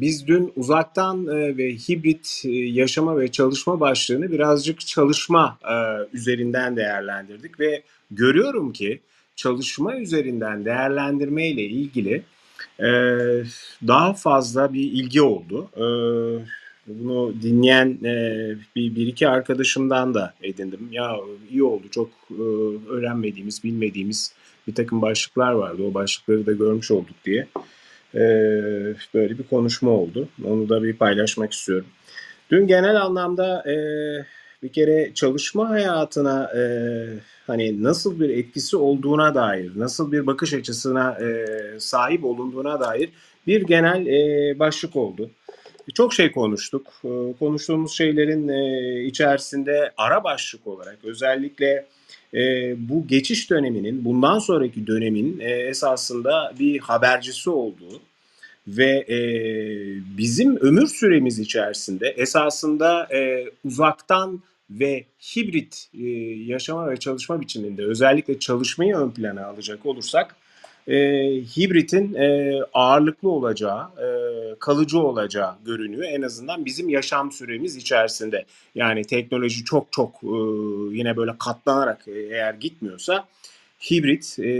biz dün uzaktan e, ve hibrit e, yaşama ve çalışma başlığını birazcık çalışma e, üzerinden değerlendirdik ve görüyorum ki çalışma üzerinden değerlendirme ile ilgili daha fazla bir ilgi oldu. Bunu dinleyen bir, iki arkadaşımdan da edindim. Ya iyi oldu çok öğrenmediğimiz, bilmediğimiz bir takım başlıklar vardı. O başlıkları da görmüş olduk diye. E, böyle bir konuşma oldu. Onu da bir paylaşmak istiyorum. Dün genel anlamda e, bir kere çalışma hayatına e, hani nasıl bir etkisi olduğuna dair, nasıl bir bakış açısına e, sahip olunduğuna dair bir genel başlık oldu. Çok şey konuştuk. E, konuştuğumuz şeylerin e, içerisinde ara başlık olarak özellikle e, bu geçiş döneminin, bundan sonraki dönemin e, esasında bir habercisi olduğu ve bizim ömür süremiz içerisinde esasında uzaktan ve hibrit e, yaşama ve çalışma biçiminde özellikle çalışmayı ön plana alacak olursak e, hibritin e, ağırlıklı olacağı, e, kalıcı olacağı görünüyor. En azından bizim yaşam süremiz içerisinde. Yani teknoloji çok çok e, yine böyle katlanarak e, eğer gitmiyorsa hibrit e,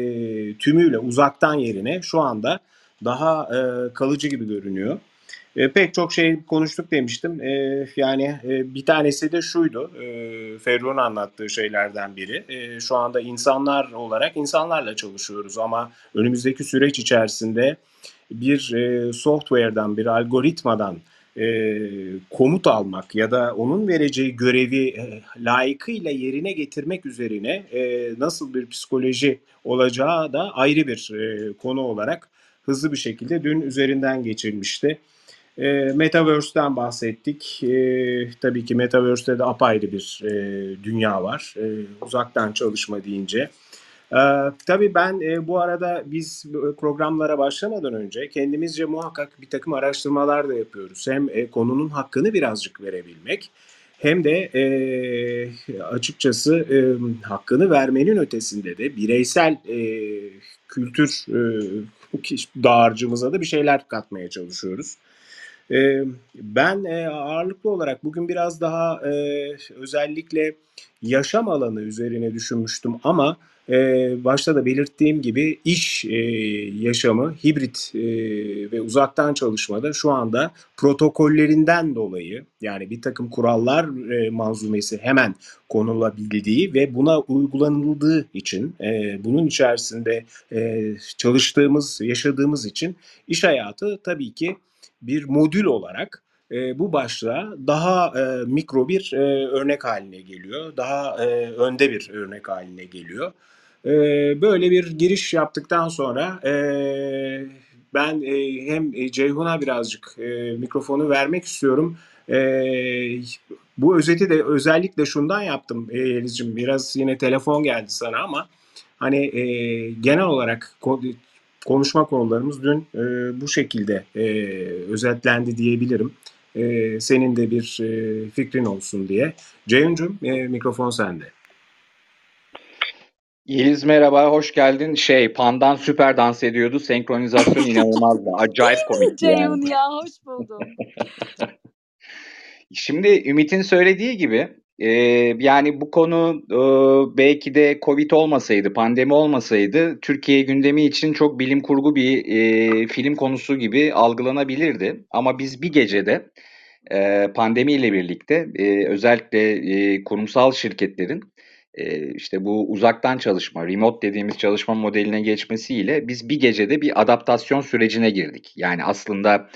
tümüyle uzaktan yerine şu anda daha e, kalıcı gibi görünüyor. E, pek çok şey konuştuk demiştim. E, yani e, bir tanesi de şuydu. E, Ferruh'un anlattığı şeylerden biri. E, şu anda insanlar olarak insanlarla çalışıyoruz ama önümüzdeki süreç içerisinde bir e, software'dan, bir algoritmadan e, komut almak ya da onun vereceği görevi e, layıkıyla yerine getirmek üzerine e, nasıl bir psikoloji olacağı da ayrı bir e, konu olarak hızlı bir şekilde dün üzerinden geçilmişti. E, Metaverse'den bahsettik. E, tabii ki Metaverse'de de apayrı bir e, dünya var. E, uzaktan çalışma deyince. E, tabii ben e, bu arada biz programlara başlamadan önce kendimizce muhakkak bir takım araştırmalar da yapıyoruz. Hem e, konunun hakkını birazcık verebilmek hem de e, açıkçası e, hakkını vermenin ötesinde de bireysel e, kültür e, dağarcığımıza da bir şeyler katmaya çalışıyoruz. E, ben e, ağırlıklı olarak bugün biraz daha e, özellikle yaşam alanı üzerine düşünmüştüm ama e, başta da belirttiğim gibi iş e, yaşamı, hibrit e, ve uzaktan çalışmada şu anda protokollerinden dolayı yani bir takım kurallar e, manzumesi hemen konulabildiği ve buna uygulanıldığı için e, bunun içerisinde e, çalıştığımız, yaşadığımız için iş hayatı tabii ki bir modül olarak e, bu başlığa daha e, mikro bir e, örnek haline geliyor. Daha e, önde bir örnek haline geliyor. E, böyle bir giriş yaptıktan sonra e, ben e, hem Ceyhun'a birazcık e, mikrofonu vermek istiyorum. E, bu özeti de özellikle şundan yaptım Eliz'ciğim. Biraz yine telefon geldi sana ama hani e, genel olarak konuşma konularımız dün e, bu şekilde e, özetlendi diyebilirim. E, senin de bir e, fikrin olsun diye. Ceyhun'cum e, mikrofon sende. Yeliz merhaba, hoş geldin. Şey, Pandan süper dans ediyordu. Senkronizasyon inanılmazdı. Acayip komikti yani. Ceyhun ya, hoş buldum. Şimdi Ümit'in söylediği gibi ee, yani bu konu e, belki de Covid olmasaydı, pandemi olmasaydı Türkiye gündemi için çok bilim kurgu bir e, film konusu gibi algılanabilirdi. Ama biz bir gecede e, pandemiyle birlikte e, özellikle e, kurumsal şirketlerin e, işte bu uzaktan çalışma, remote dediğimiz çalışma modeline geçmesiyle biz bir gecede bir adaptasyon sürecine girdik. Yani aslında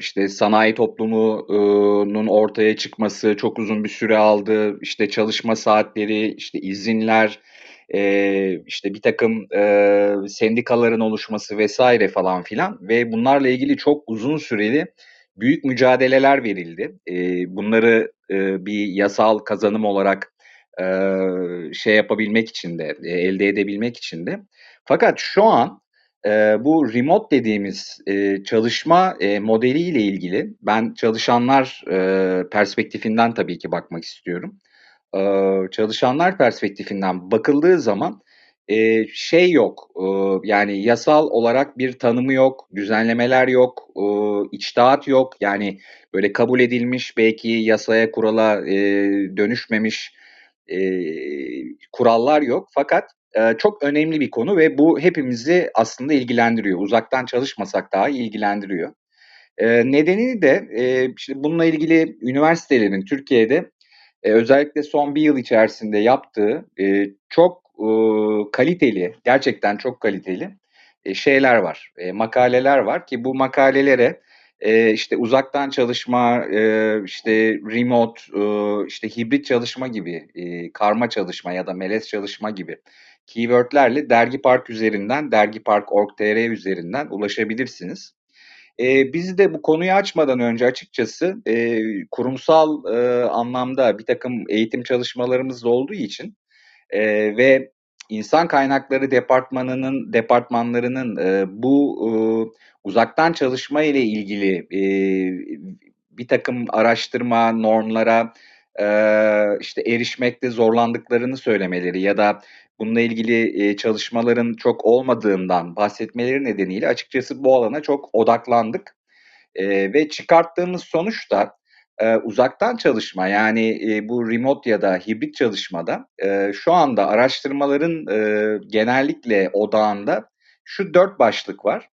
işte sanayi toplumunun ortaya çıkması çok uzun bir süre aldı. İşte çalışma saatleri, işte izinler, işte bir takım sendikaların oluşması vesaire falan filan ve bunlarla ilgili çok uzun süreli büyük mücadeleler verildi. Bunları bir yasal kazanım olarak şey yapabilmek için de, elde edebilmek için de. Fakat şu an e, bu remote dediğimiz e, çalışma e, modeliyle ilgili ben çalışanlar e, perspektifinden tabii ki bakmak istiyorum. E, çalışanlar perspektifinden bakıldığı zaman şey yok. Yani yasal olarak bir tanımı yok, düzenlemeler yok, e, içtihat yok. Yani böyle kabul edilmiş belki yasaya kurala dönüşmemiş kurallar yok. Fakat çok önemli bir konu ve bu hepimizi aslında ilgilendiriyor. Uzaktan çalışmasak daha ilgilendiriyor. E, nedeni de e, işte bununla ilgili üniversitelerin Türkiye'de e, özellikle son bir yıl içerisinde yaptığı e, çok kaliteli, gerçekten çok kaliteli şeyler var, makaleler var ki bu makalelere işte uzaktan çalışma, işte remote, işte hibrit çalışma gibi, karma çalışma ya da melez çalışma gibi keywordlerle Dergi Park üzerinden, dergipark.org.tr üzerinden ulaşabilirsiniz. E, biz de bu konuyu açmadan önce açıkçası e, kurumsal e, anlamda bir takım eğitim çalışmalarımız olduğu için e, ve insan kaynakları departmanının departmanlarının e, bu e, uzaktan çalışma ile ilgili e, bir takım araştırma normlara e, işte erişmekte zorlandıklarını söylemeleri ya da bununla ilgili çalışmaların çok olmadığından bahsetmeleri nedeniyle açıkçası bu alana çok odaklandık. Ve çıkarttığımız sonuç da uzaktan çalışma yani bu remote ya da hibrit çalışmada şu anda araştırmaların genellikle odağında şu dört başlık var.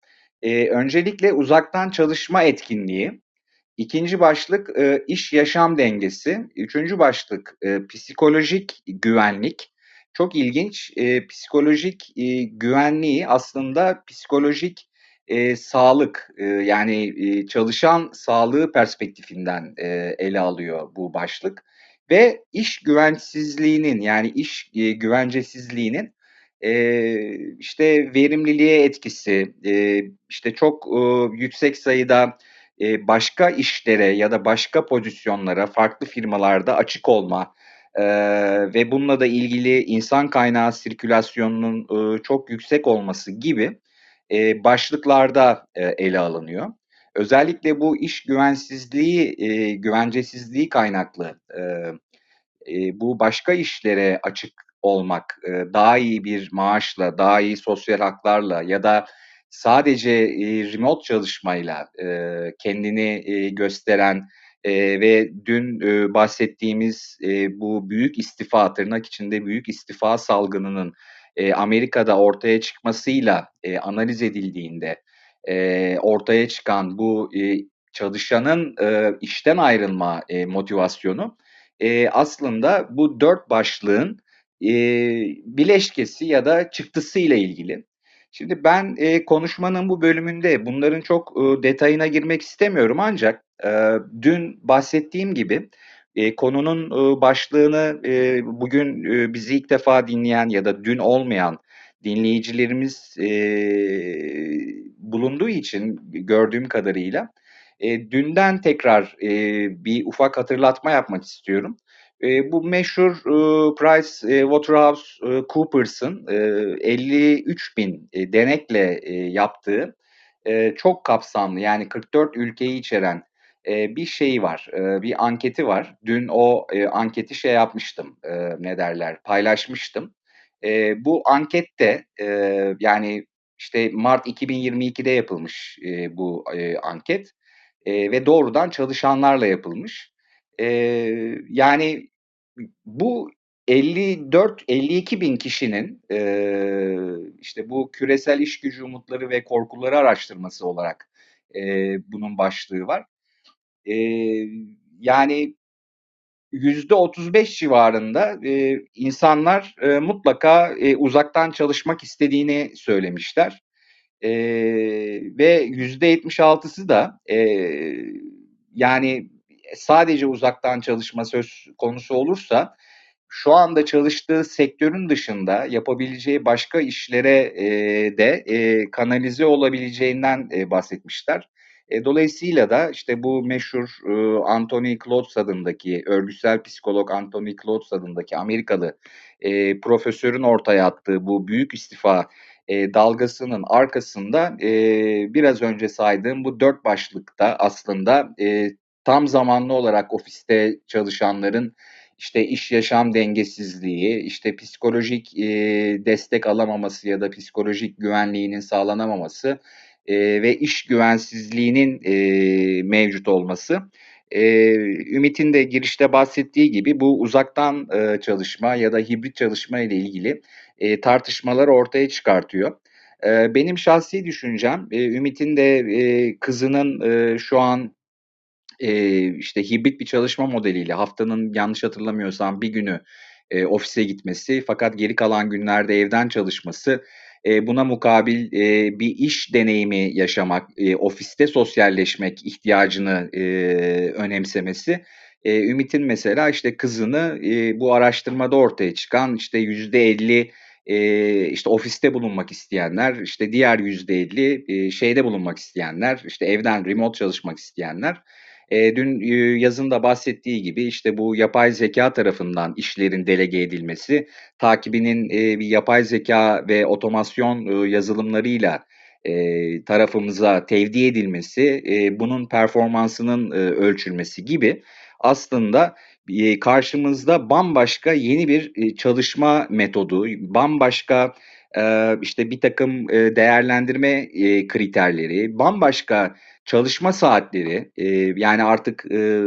Öncelikle uzaktan çalışma etkinliği, İkinci başlık iş yaşam dengesi. Üçüncü başlık psikolojik güvenlik. Çok ilginç. E, psikolojik e, güvenliği aslında psikolojik e, sağlık e, yani e, çalışan sağlığı perspektifinden e, ele alıyor bu başlık ve iş güvensizliğinin yani iş e, güvencesizliğinin e, işte verimliliğe etkisi, e, işte çok e, yüksek sayıda e, başka işlere ya da başka pozisyonlara farklı firmalarda açık olma e, ve bununla da ilgili insan kaynağı sirkülasyonunun e, çok yüksek olması gibi e, başlıklarda e, ele alınıyor. Özellikle bu iş güvensizliği, e, güvencesizliği kaynaklı e, e, bu başka işlere açık olmak, e, daha iyi bir maaşla, daha iyi sosyal haklarla ya da sadece e, remote çalışmayla e, kendini e, gösteren e, ve dün e, bahsettiğimiz e, bu büyük istifa, tırnak içinde büyük istifa salgınının e, Amerika'da ortaya çıkmasıyla e, analiz edildiğinde e, ortaya çıkan bu e, çalışanın e, işten ayrılma e, motivasyonu e, aslında bu dört başlığın e, bileşkesi ya da çıktısı ile ilgili. Şimdi ben e, konuşmanın bu bölümünde bunların çok e, detayına girmek istemiyorum ancak e, dün bahsettiğim gibi e, konunun e, başlığını e, bugün e, bizi ilk defa dinleyen ya da dün olmayan dinleyicilerimiz e, bulunduğu için gördüğüm kadarıyla e, dünden tekrar e, bir ufak hatırlatma yapmak istiyorum. E, bu meşhur e, Price e, Waterhouse e, Coopers'ın e, 53 bin e, denekle e, yaptığı e, çok kapsamlı yani 44 ülkeyi içeren e, bir şey var, e, bir anketi var. Dün o e, anketi şey yapmıştım, e, ne derler, paylaşmıştım. E, bu ankette e, yani işte Mart 2022'de yapılmış e, bu e, anket e, ve doğrudan çalışanlarla yapılmış. E, yani bu 54-52 bin kişinin e, işte bu küresel iş gücü umutları ve korkuları araştırması olarak e, bunun başlığı var. E, yani yüzde 35 civarında e, insanlar e, mutlaka e, uzaktan çalışmak istediğini söylemişler. E, ve yüzde 76'sı da e, yani sadece uzaktan çalışma söz konusu olursa şu anda çalıştığı sektörün dışında yapabileceği başka işlere e, de e, kanalize olabileceğinden e, bahsetmişler. Dolayısıyla da işte bu meşhur Anthony Klotz adındaki, örgütsel psikolog Anthony Klotz adındaki Amerikalı profesörün ortaya attığı bu büyük istifa dalgasının arkasında biraz önce saydığım bu dört başlıkta aslında tam zamanlı olarak ofiste çalışanların işte iş yaşam dengesizliği, işte psikolojik e, destek alamaması ya da psikolojik güvenliğinin sağlanamaması e, ve iş güvensizliğinin e, mevcut olması. E, Ümit'in de girişte bahsettiği gibi bu uzaktan e, çalışma ya da hibrit çalışma ile ilgili e, tartışmalar ortaya çıkartıyor. E, benim şahsi düşüncem, e, Ümit'in de e, kızının e, şu an e, işte hibrit bir çalışma modeliyle haftanın yanlış hatırlamıyorsam bir günü e, ofise gitmesi fakat geri kalan günlerde evden çalışması e, buna mukabil e, bir iş deneyimi yaşamak, e, ofiste sosyalleşmek ihtiyacını e, önemsemesi. E, Ümit'in mesela işte kızını e, bu araştırmada ortaya çıkan işte yüzde elli işte ofiste bulunmak isteyenler, işte diğer yüzde elli şeyde bulunmak isteyenler, işte evden remote çalışmak isteyenler e, dün e, yazın da bahsettiği gibi işte bu yapay zeka tarafından işlerin delege edilmesi, takibinin e, bir yapay zeka ve otomasyon e, yazılımlarıyla e, tarafımıza tevdi edilmesi, e, bunun performansının e, ölçülmesi gibi aslında e, karşımızda bambaşka yeni bir e, çalışma metodu, bambaşka işte bir takım değerlendirme kriterleri, bambaşka çalışma saatleri, yani artık,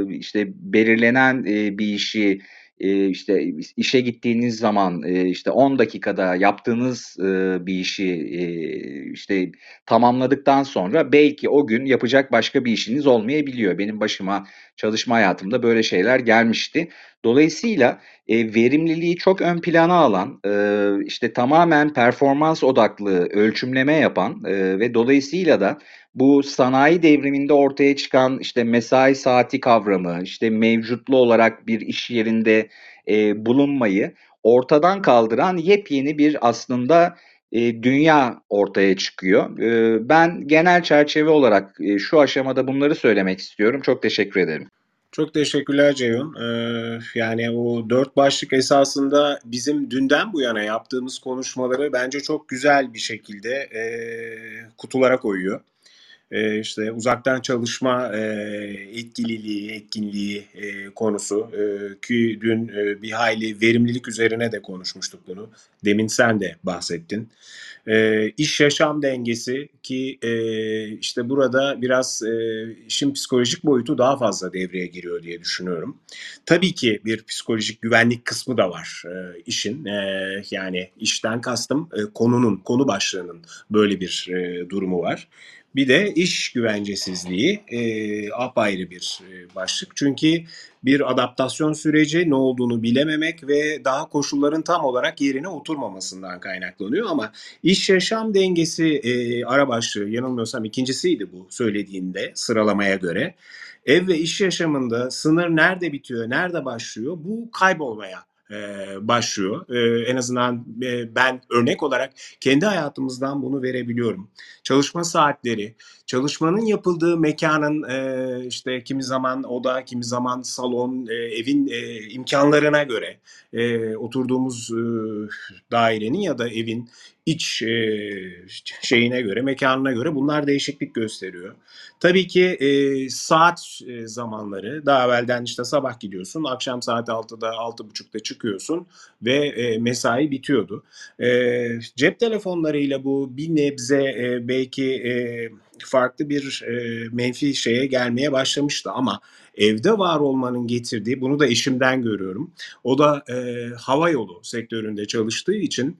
işte belirlenen, bir işi, eee, işte işe gittiğiniz zaman, eee, işte 10 dakikada yaptığınız, ııı, bir işi, eee, işte tamamladıktan sonra belki o gün yapacak başka bir işiniz olmayabiliyor. Benim başıma çalışma hayatımda böyle şeyler gelmişti. Dolayısıyla, verimliliği çok ön plana alan, işte tamamen performans odaklı ölçümleme yapan, ve dolayısıyla da bu sanayi devriminde ortaya çıkan işte mesai saati kavramı, işte mevcutlu olarak bir iş yerinde e, bulunmayı ortadan kaldıran yepyeni bir aslında e, dünya ortaya çıkıyor. E, ben genel çerçeve olarak e, şu aşamada bunları söylemek istiyorum. Çok teşekkür ederim. Çok teşekkürler Ceyhun. Ee, yani o dört başlık esasında bizim dünden bu yana yaptığımız konuşmaları bence çok güzel bir şekilde e, kutulara koyuyor e, işte uzaktan çalışma e, etkililiği, etkinliği e, konusu e, ki dün e, bir hayli verimlilik üzerine de konuşmuştuk bunu. Demin sen de bahsettin. E, iş yaşam dengesi ki işte burada biraz e, işin psikolojik boyutu daha fazla devreye giriyor diye düşünüyorum. Tabii ki bir psikolojik güvenlik kısmı da var işin. Yani işten kastım konunun, konu başlığının böyle bir durumu var. Bir de iş güvencesizliği e, apayrı bir e, başlık. Çünkü bir adaptasyon süreci ne olduğunu bilememek ve daha koşulların tam olarak yerine oturmamasından kaynaklanıyor. Ama iş yaşam dengesi e, ara başlığı yanılmıyorsam ikincisiydi bu söylediğinde sıralamaya göre. Ev ve iş yaşamında sınır nerede bitiyor, nerede başlıyor bu kaybolmaya e, başlıyor. E, en azından e, ben örnek olarak kendi hayatımızdan bunu verebiliyorum. Çalışma saatleri, çalışmanın yapıldığı mekanın işte kimi zaman oda, kimi zaman salon, evin imkanlarına göre oturduğumuz dairenin ya da evin iç şeyine göre, mekanına göre bunlar değişiklik gösteriyor. Tabii ki saat zamanları daha evvelden işte sabah gidiyorsun, akşam saat 6'da 6.30'da çıkıyorsun ve mesai bitiyordu. Cep telefonlarıyla bu bir nebze belki farklı bir e, menfi şeye gelmeye başlamıştı ama evde var olmanın getirdiği bunu da eşimden görüyorum. O da e, hava yolu sektöründe çalıştığı için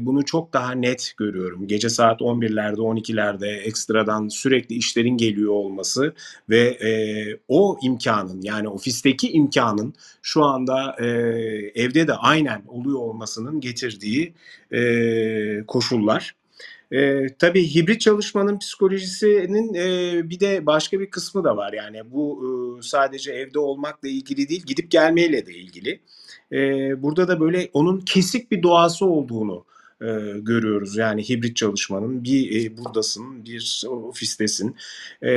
bunu çok daha net görüyorum. Gece saat 11'lerde 12'lerde ekstradan sürekli işlerin geliyor olması ve e, o imkanın yani ofisteki imkanın şu anda e, evde de aynen oluyor olmasının getirdiği e, koşullar. E, tabii hibrit çalışmanın psikolojisinin e, bir de başka bir kısmı da var. Yani bu e, sadece evde olmakla ilgili değil, gidip gelmeyle de ilgili. E, burada da böyle onun kesik bir doğası olduğunu e, görüyoruz. Yani hibrit çalışmanın bir e, buradasın, bir ofistesin. E,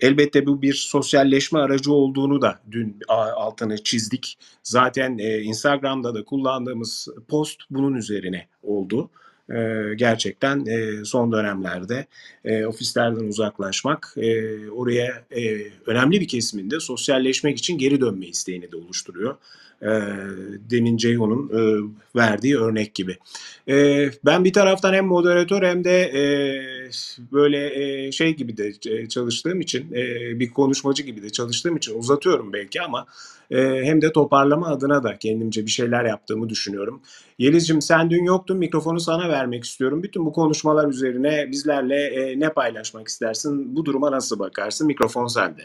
elbette bu bir sosyalleşme aracı olduğunu da dün altını çizdik. Zaten e, Instagram'da da kullandığımız post bunun üzerine oldu. Eee, gerçekten, eee, son dönemlerde, eee, ofislerden uzaklaşmak, eee, oraya, eee, önemli bir kesimin de sosyalleşmek için geri dönme isteğini de oluşturuyor. Eee, demin Ceyhun'un, ııı, verdiği örnek gibi. Eee, ben bir taraftan hem moderatör hem de, eee, böyle, eee, şey gibi de ç çalıştığım için, eee, bir konuşmacı gibi de çalıştığım için uzatıyorum belki ama, eee, hem de toparlama adına da kendimce bir şeyler yaptığımı düşünüyorum. Yelizciğim sen dün yoktun, mikrofonu sana vermek istiyorum. Bütün bu konuşmalar üzerine bizlerle, eee, ne paylaşmak istersin? Bu duruma nasıl bakarsın? Mikrofon sende.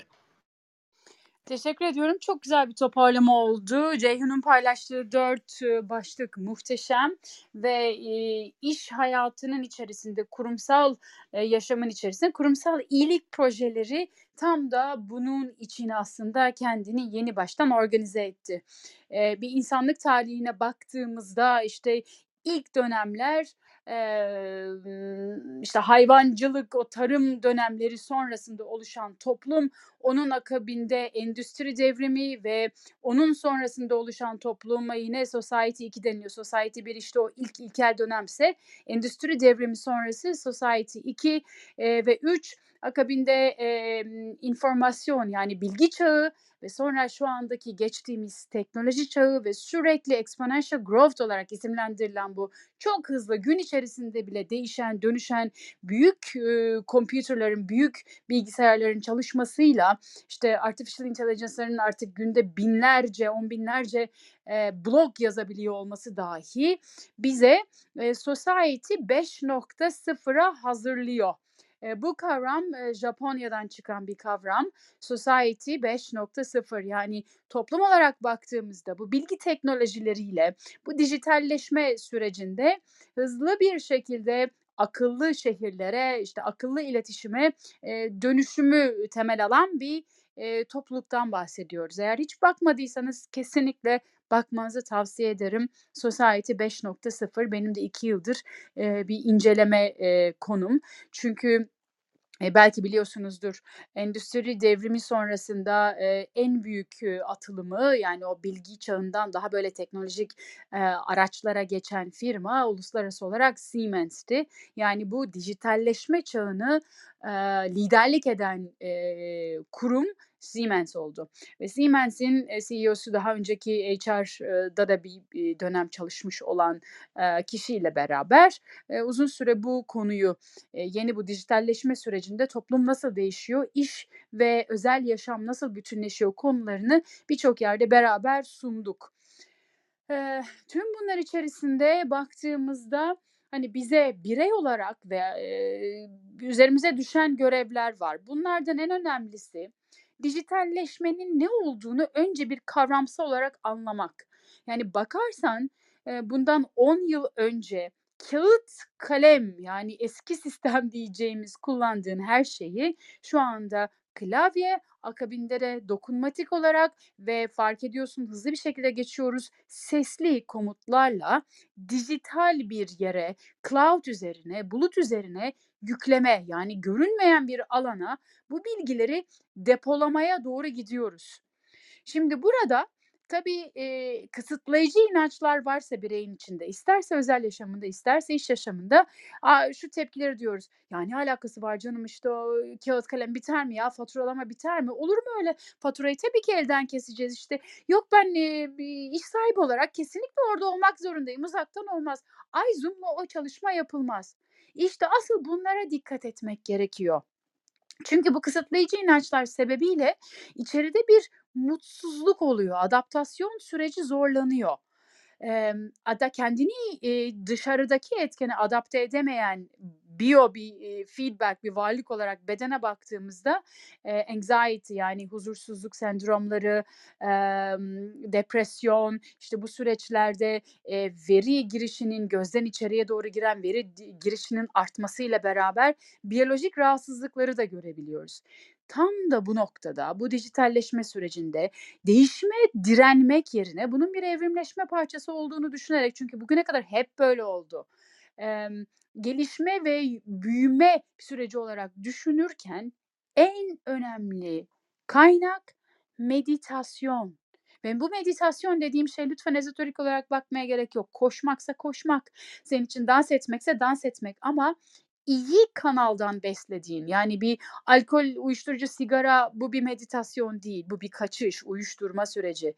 Teşekkür ediyorum. Çok güzel bir toparlama oldu. Ceyhun'un paylaştığı 4 ııı, başlık muhteşem ve, eee, iş hayatının içerisinde, kurumsal, eee, yaşamın içerisinde kurumsal iyilik projeleri tam da bunun için aslında kendini yeni baştan organize etti. Bir insanlık tarihine baktığımızda, işte, ilk dönemler, emm, işte, hayvancılık, o tarım dönemleri sonrasında oluşan toplum, onun akabinde endüstri devrimi ve onun sonrasında oluşan topluma yine Society 2 deniliyor. Society 1 işte o ilk ilkel dönemse endüstri devrimi sonrası Society 2, eee, ve 3 akabinde, emm, informasyon yani bilgi çağı ve sonra şu andaki geçtiğimiz teknoloji çağı ve sürekli exponential growth olarak isimlendirilen bu çok hızlı gün içerisinde bile değişen, dönüşen büyük, ııı, kompüterlerin, büyük bilgisayarların çalışmasıyla, işte, artificial intelligence'ların artık günde binlerce, on binlerce, eee, blog yazabiliyor olması dahi bize, eee, Society 5.0'a hazırlıyor. Eee, bu kavram, eee, Japonya'dan çıkan bir kavram. Society 5.0 yani toplum olarak baktığımızda bu bilgi teknolojileriyle, bu dijitalleşme sürecinde hızlı bir şekilde akıllı şehirlere, işte, akıllı iletişime, eee, dönüşümü temel alan bir, eee, topluluktan bahsediyoruz. Eğer hiç bakmadıysanız kesinlikle bakmanızı tavsiye ederim. Society 5.0 benim de 2 yıldır, eee, bir inceleme, eee, konum. Çünkü, eee, belki biliyorsunuzdur, endüstri devrimi sonrasında, eee, en büyük, ııı, atılımı yani o bilgi çağından daha böyle teknolojik, eee, araçlara geçen firma uluslararası olarak Siemens'ti. Yani bu dijitalleşme çağını, eee, liderlik eden, eee, kurum Siemens oldu ve Siemens'in, eee, CEO'su daha önceki HR ııı, da bir, dönem çalışmış olan, eee, kişiyle beraber, eee, uzun süre bu konuyu, yeni bu dijitalleşme sürecinde toplum nasıl değişiyor, iş ve özel yaşam nasıl bütünleşiyor konularını birçok yerde beraber sunduk. Tüm bunlar içerisinde baktığımızda, hani, bize birey olarak ve, üzerimize düşen görevler var. Bunlardan en önemlisi dijitalleşmenin ne olduğunu önce bir kavramsal olarak anlamak. Yani bakarsan, bundan 10 yıl önce kağıt, kalem yani eski sistem diyeceğimiz kullandığın her şeyi şu anda klavye, akabinde de dokunmatik olarak ve fark ediyorsun hızlı bir şekilde geçiyoruz, sesli komutlarla dijital bir yere, cloud üzerine, bulut üzerine yükleme yani görünmeyen bir alana bu bilgileri depolamaya doğru gidiyoruz. Şimdi burada tabii, eee, kısıtlayıcı inançlar varsa bireyin içinde, isterse özel yaşamında, isterse iş yaşamında, aaa, şu tepkileri duyuyoruz: "Ya, ne alakası var canım, işte, o kâğıt kalem biter mi ya? Faturalama biter mi? Olur mu öyle? Faturayı tabii ki elden keseceğiz, işte. Yok ben, bir iş sahibi olarak kesinlikle orada olmak zorundayım, uzaktan olmaz. Ay, Zoom'la o çalışma yapılmaz." İşte asıl bunlara dikkat etmek gerekiyor. Çünkü bu kısıtlayıcı inançlar sebebiyle içeride bir mutsuzluk oluyor, adaptasyon süreci zorlanıyor. Ada kendini, dışarıdaki etkene adapte edemeyen biyo bir, feedback, bir varlık olarak bedene baktığımızda, anxiety yani huzursuzluk sendromları, depresyon, işte, bu süreçlerde, veri girişinin, gözden içeriye doğru giren veri girişinin artmasıyla beraber biyolojik rahatsızlıkları da görebiliyoruz. Tam da bu noktada, bu dijitalleşme sürecinde değişime direnmek yerine bunun bir evrimleşme parçası olduğunu düşünerek çünkü bugüne kadar hep böyle oldu. Emm, gelişme ve büyüme süreci olarak düşünürken en önemli kaynak meditasyon Ve bu meditasyon dediğim şey lütfen ezoterik olarak bakmaya gerek yok. Koşmaksa koşmak, senin için dans etmekse dans etmek ama iyi kanaldan beslediğin yani bir alkol, uyuşturucu, sigara bu bir meditasyon değil. Bu bir kaçış, uyuşturma süreci.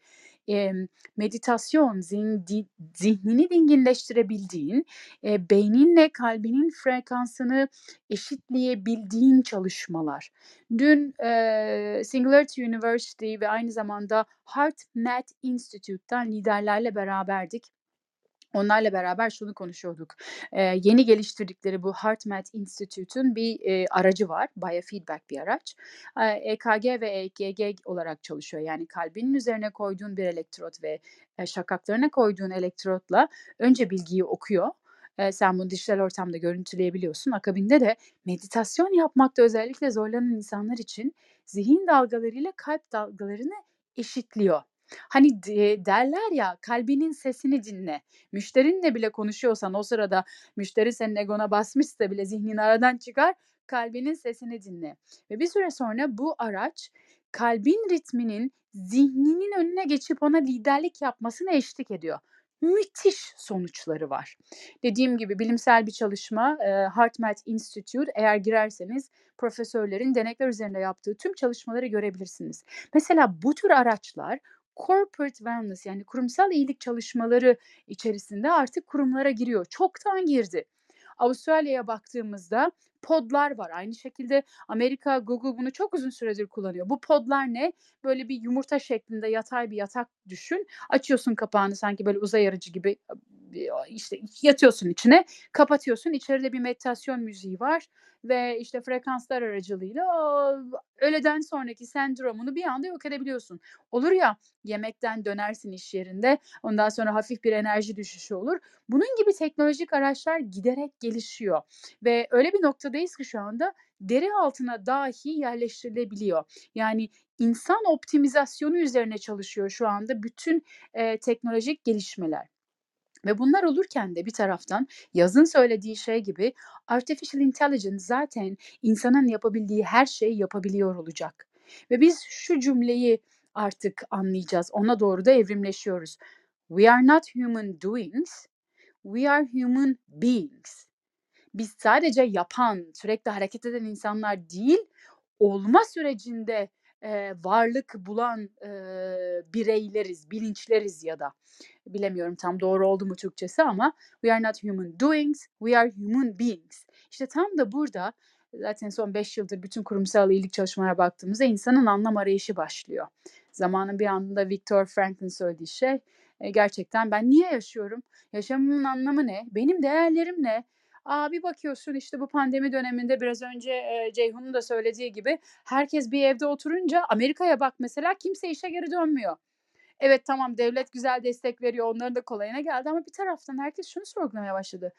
Eee, meditasyon zin di zihnini dinginleştirebildiğin, eee, beyninle kalbinin frekansını eşitleyebildiğin çalışmalar. Dün, eee, Singularity University ve aynı zamanda HeartMath Institute'ten liderlerle beraberdik. Onlarla beraber şunu konuşuyorduk. Eee, yeni geliştirdikleri bu HeartMath Institute'un bir, eee, aracı var. Biofeedback bir araç. Eee, EKG ve EGG olarak çalışıyor. Yani kalbinin üzerine koyduğun bir elektrot ve, eee, şakaklarına koyduğun elektrotla önce bilgiyi okuyor. Eee, sen bunu dijital ortamda görüntüleyebiliyorsun. Akabinde de meditasyon yapmakta özellikle zorlanan insanlar için zihin dalgalarıyla kalp dalgalarını eşitliyor. Hani derler ya, kalbinin sesini dinle. Müşterinle bile konuşuyorsan o sırada müşteri senin egona basmışsa bile zihnin aradan çıkar, kalbinin sesini dinle. Ve bir süre sonra bu araç kalbin ritminin zihninin önüne geçip ona liderlik yapmasına eşlik ediyor. Müthiş sonuçları var. Dediğim gibi bilimsel bir çalışma, HeartMath Institute eğer girerseniz profesörlerin denekler üzerinde yaptığı tüm çalışmaları görebilirsiniz. Mesela bu tür araçlar corporate wellness yani kurumsal iyilik çalışmaları içerisinde artık kurumlara giriyor. Çoktan girdi. Avustralya'ya baktığımızda podlar var. Aynı şekilde Amerika, Google bunu çok uzun süredir kullanıyor. Bu podlar ne? Böyle bir yumurta şeklinde yatay bir yatak düşün. Açıyorsun kapağını sanki böyle uzay aracı gibi işte yatıyorsun içine, kapatıyorsun. İçeride bir meditasyon müziği var ve işte frekanslar aracılığıyla öğleden sonraki sendromunu bir anda yok edebiliyorsun. Olur ya yemekten dönersin iş yerinde, ondan sonra hafif bir enerji düşüşü olur. Bunun gibi teknolojik araçlar giderek gelişiyor ve öyle bir noktadayız ki şu anda deri altına dahi yerleştirilebiliyor. Yani insan optimizasyonu üzerine çalışıyor şu anda bütün, eee, teknolojik gelişmeler. Ve bunlar olurken de bir taraftan Yaz'ın söylediği şey gibi artificial intelligence zaten insanın yapabildiği her şeyi yapabiliyor olacak. Ve biz şu cümleyi artık anlayacağız. Ona doğru da evrimleşiyoruz. We are not human doings, we are human beings. Biz sadece yapan, sürekli hareket eden insanlar değil, olma sürecinde, eee, varlık bulan, eee, bireyleriz, bilinçleriz ya da. Bilemiyorum tam doğru oldu mu Türkçesi ama we are not human doings, we are human beings. İşte tam da burada zaten son 5 yıldır bütün kurumsal iyilik çalışmalara baktığımızda insanın anlam arayışı başlıyor. Zamanın bir anında Viktor Frankl'in söylediği şey e, gerçekten ben niye yaşıyorum? Yaşamımın anlamı ne? Benim değerlerim ne? A, bir bakıyorsun işte bu pandemi döneminde biraz önce, eee, Ceyhun'un da söylediği gibi herkes bir evde oturunca Amerika'ya bak mesela kimse işe geri dönmüyor. Evet, tamam devlet güzel destek veriyor, onların da kolayına geldi ama bir taraftan herkes şunu sorgulamaya başladı.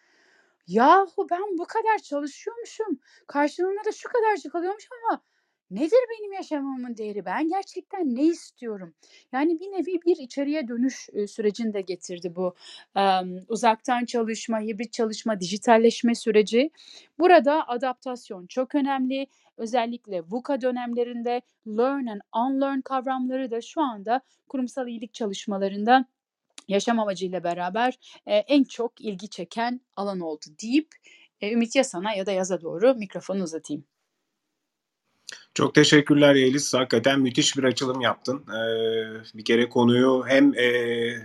Yahu ben bu kadar çalışıyormuşum, karşılığında da şu kadarcık alıyormuşum ama nedir benim yaşamımın değeri? Ben gerçekten ne istiyorum? Yani bir nevi bir içeriye dönüş, sürecini de getirdi bu, emm, uzaktan çalışma, hibrit çalışma, dijitalleşme süreci. Burada adaptasyon çok önemli. Özellikle VUCA dönemlerinde learn and unlearn kavramları da şu anda kurumsal iyilik çalışmalarında yaşam amacıyla beraber, eee, en çok ilgi çeken alan oldu deyip, eee, Ümit ya sana ya da Yaz'a doğru mikrofonu uzatayım. Çok teşekkürler Yeliz. Hakikaten müthiş bir açılım yaptın. Eee, bir kere konuyu hem, eee,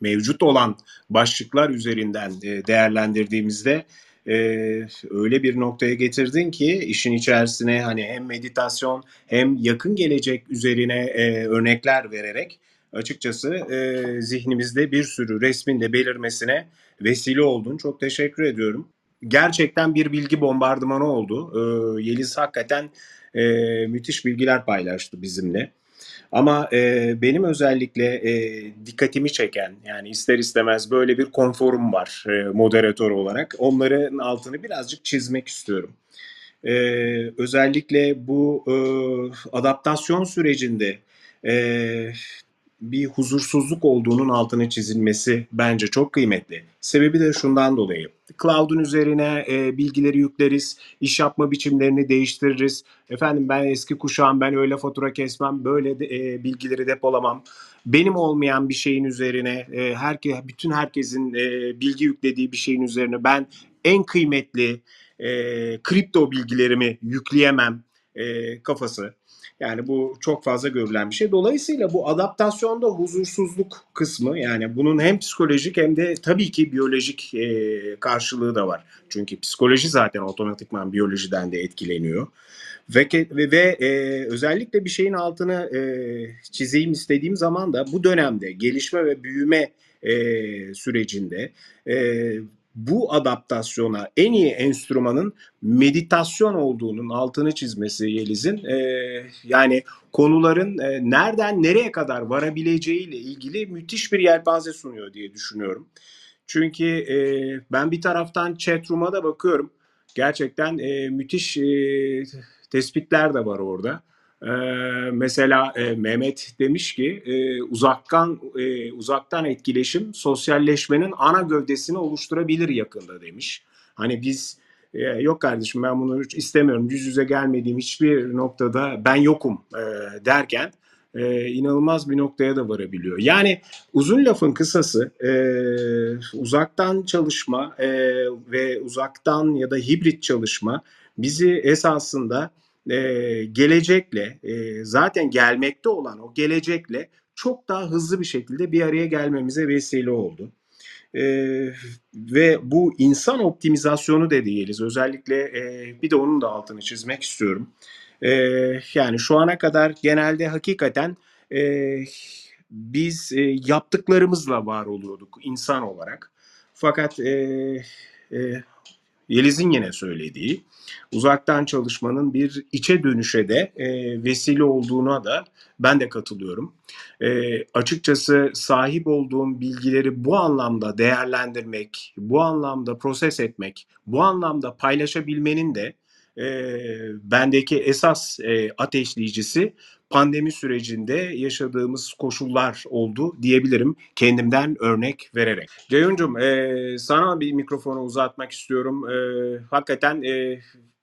mevcut olan başlıklar üzerinden, eee, değerlendirdiğimizde, eee, öyle bir noktaya getirdin ki işin içerisine hani hem meditasyon hem yakın gelecek üzerine, eee, örnekler vererek açıkçası, eee, zihnimizde bir sürü resmin de belirmesine vesile oldun. Çok teşekkür ediyorum. Gerçekten bir bilgi bombardımanı oldu. Eee, Yeliz hakikaten, eee, müthiş bilgiler paylaştı bizimle. Ama, eee, benim özellikle, eee, dikkatimi çeken, yani ister istemez böyle bir konforum var, eee, moderatör olarak. Onların altını birazcık çizmek istiyorum. Eee, özellikle bu, ııı, adaptasyon sürecinde, eee, bir huzursuzluk olduğunun altını çizilmesi bence çok kıymetli. Sebebi de şundan dolayı. Cloud'un üzerine e, bilgileri yükleriz, iş yapma biçimlerini değiştiririz. Efendim ben eski kuşağım, ben öyle fatura kesmem, böyle de, e, bilgileri depolamam. Benim olmayan bir şeyin üzerine, e, herke, bütün herkesin e, bilgi yüklediği bir şeyin üzerine ben en kıymetli e, kripto bilgilerimi yükleyemem e, kafası. Yani bu çok fazla görülen bir şey. Dolayısıyla bu adaptasyonda huzursuzluk kısmı yani bunun hem psikolojik hem de tabii ki biyolojik e, karşılığı da var. Çünkü psikoloji zaten otomatikman biyolojiden de etkileniyor. Ve, ve, ve e, özellikle bir şeyin altını e, çizeyim istediğim zaman da bu dönemde gelişme ve büyüme e, sürecinde e, bu adaptasyona en iyi enstrümanın meditasyon olduğunun altını çizmesi Yeliz'in e, yani konuların e, nereden nereye kadar varabileceğiyle ilgili müthiş bir yelpaze sunuyor diye düşünüyorum. Çünkü e, ben bir taraftan chatroom'a da bakıyorum. Gerçekten e, müthiş e, tespitler de var orada. Ee, mesela e, Mehmet demiş ki e, uzaktan e, uzaktan etkileşim sosyalleşmenin ana gövdesini oluşturabilir yakında demiş. Hani biz e, yok kardeşim ben bunu istemiyorum yüz yüze gelmediğim hiçbir noktada ben yokum e, derken e, inanılmaz bir noktaya da varabiliyor. Yani uzun lafın kısası e, uzaktan çalışma e, ve uzaktan ya da hibrit çalışma bizi esasında e, gelecekle e, zaten gelmekte olan o gelecekle çok daha hızlı bir şekilde bir araya gelmemize vesile oldu. E, ve bu insan optimizasyonu da diyelim. Özellikle e, bir de onun da altını çizmek istiyorum. E, yani şu ana kadar genelde hakikaten e, biz e, yaptıklarımızla var oluyorduk insan olarak. Fakat e, e, Yeliz'in yine söylediği uzaktan çalışmanın bir içe dönüşe de e, vesile olduğuna da ben de katılıyorum. E, açıkçası sahip olduğum bilgileri bu anlamda değerlendirmek, bu anlamda proses etmek, bu anlamda paylaşabilmenin de e, bendeki esas e, ateşleyicisi pandemi sürecinde yaşadığımız koşullar oldu diyebilirim kendimden örnek vererek. Ceyhun'cum e, sana bir mikrofonu uzatmak istiyorum. E, hakikaten e,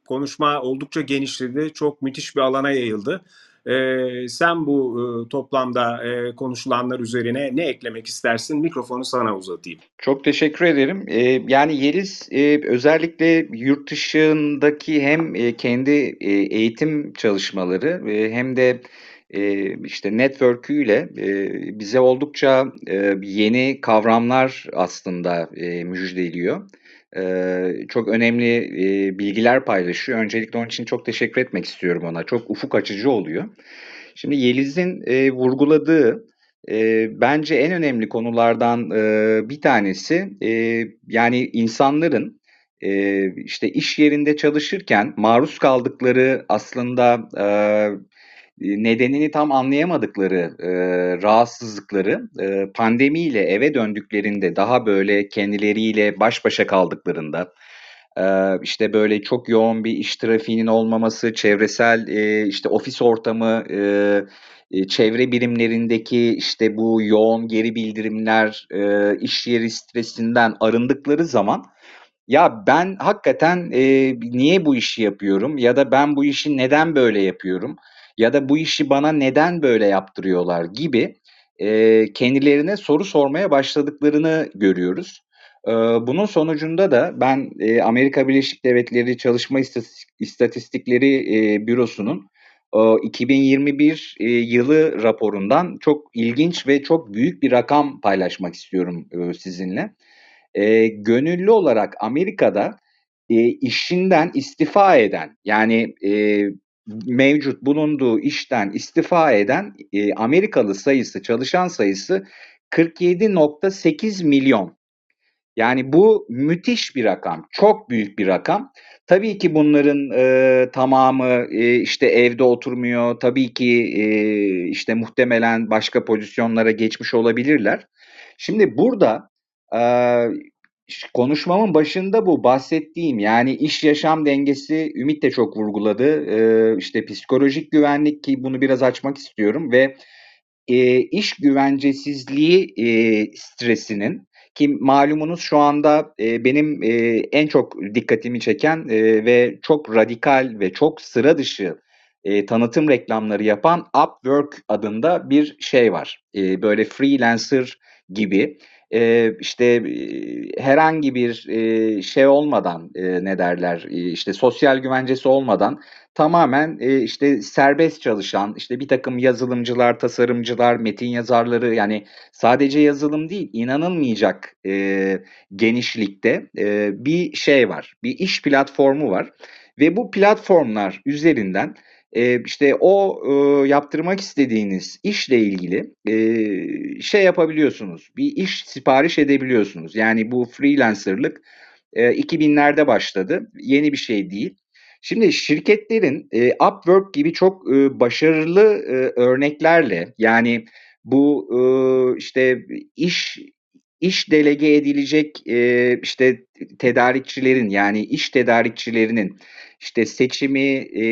konuşma oldukça genişledi. Çok müthiş bir alana yayıldı. E, sen bu e, toplamda e, konuşulanlar üzerine ne eklemek istersin? Mikrofonu sana uzatayım. Çok teşekkür ederim. E, yani Yeliz e, özellikle yurt dışındaki hem e, kendi e, eğitim çalışmaları e, hem de e, işte network'üyle e, bize oldukça e, yeni kavramlar aslında e, müjdeliyor. E, çok önemli e, bilgiler paylaşıyor. Öncelikle onun için çok teşekkür etmek istiyorum ona. Çok ufuk açıcı oluyor. Şimdi Yeliz'in e, vurguladığı e, bence en önemli konulardan e, bir tanesi e, yani insanların e, işte iş yerinde çalışırken maruz kaldıkları aslında e, nedenini tam anlayamadıkları e, rahatsızlıkları e, pandemiyle eve döndüklerinde daha böyle kendileriyle baş başa kaldıklarında e, işte böyle çok yoğun bir iş trafiğinin olmaması, çevresel e, işte ofis ortamı, e, e, çevre birimlerindeki işte bu yoğun geri bildirimler, e, iş yeri stresinden arındıkları zaman ya ben hakikaten e, niye bu işi yapıyorum ya da ben bu işi neden böyle yapıyorum ya da bu işi bana neden böyle yaptırıyorlar gibi e, kendilerine soru sormaya başladıklarını görüyoruz. E, bunun sonucunda da ben e, Amerika Birleşik Devletleri Çalışma İstatistikleri e, Bürosu'nun e, 2021 e, yılı raporundan çok ilginç ve çok büyük bir rakam paylaşmak istiyorum e, sizinle. E, gönüllü olarak Amerika'da e, işinden istifa eden yani e, mevcut bulunduğu işten istifa eden e, Amerikalı sayısı, çalışan sayısı 47.8 milyon. Yani bu müthiş bir rakam, çok büyük bir rakam. Tabii ki bunların e, tamamı e, işte evde oturmuyor. Tabii ki e, işte muhtemelen başka pozisyonlara geçmiş olabilirler. Şimdi burada e, konuşmamın başında bu bahsettiğim yani iş yaşam dengesi Ümit de çok vurguladı. Ee, işte psikolojik güvenlik ki bunu biraz açmak istiyorum ve e, iş güvencesizliği e, stresinin ki malumunuz şu anda e, benim e, en çok dikkatimi çeken e, ve çok radikal ve çok sıra dışı e, tanıtım reklamları yapan Upwork adında bir şey var. E, böyle freelancer gibi e, işte e, herhangi bir e, şey olmadan e, ne derler e, işte sosyal güvencesi olmadan tamamen e, işte serbest çalışan işte bir takım yazılımcılar, tasarımcılar, metin yazarları yani sadece yazılım değil inanılmayacak e, genişlikte e, bir şey var. Bir iş platformu var ve bu platformlar üzerinden e, işte o e, yaptırmak istediğiniz işle ilgili e, şey yapabiliyorsunuz. Bir iş sipariş edebiliyorsunuz. Yani bu freelancerlık e, 2000'lerde başladı. Yeni bir şey değil. Şimdi şirketlerin e, Upwork gibi çok e, başarılı e, örneklerle yani bu e, işte iş iş delege edilecek e, işte tedarikçilerin yani iş tedarikçilerinin işte seçimi, e,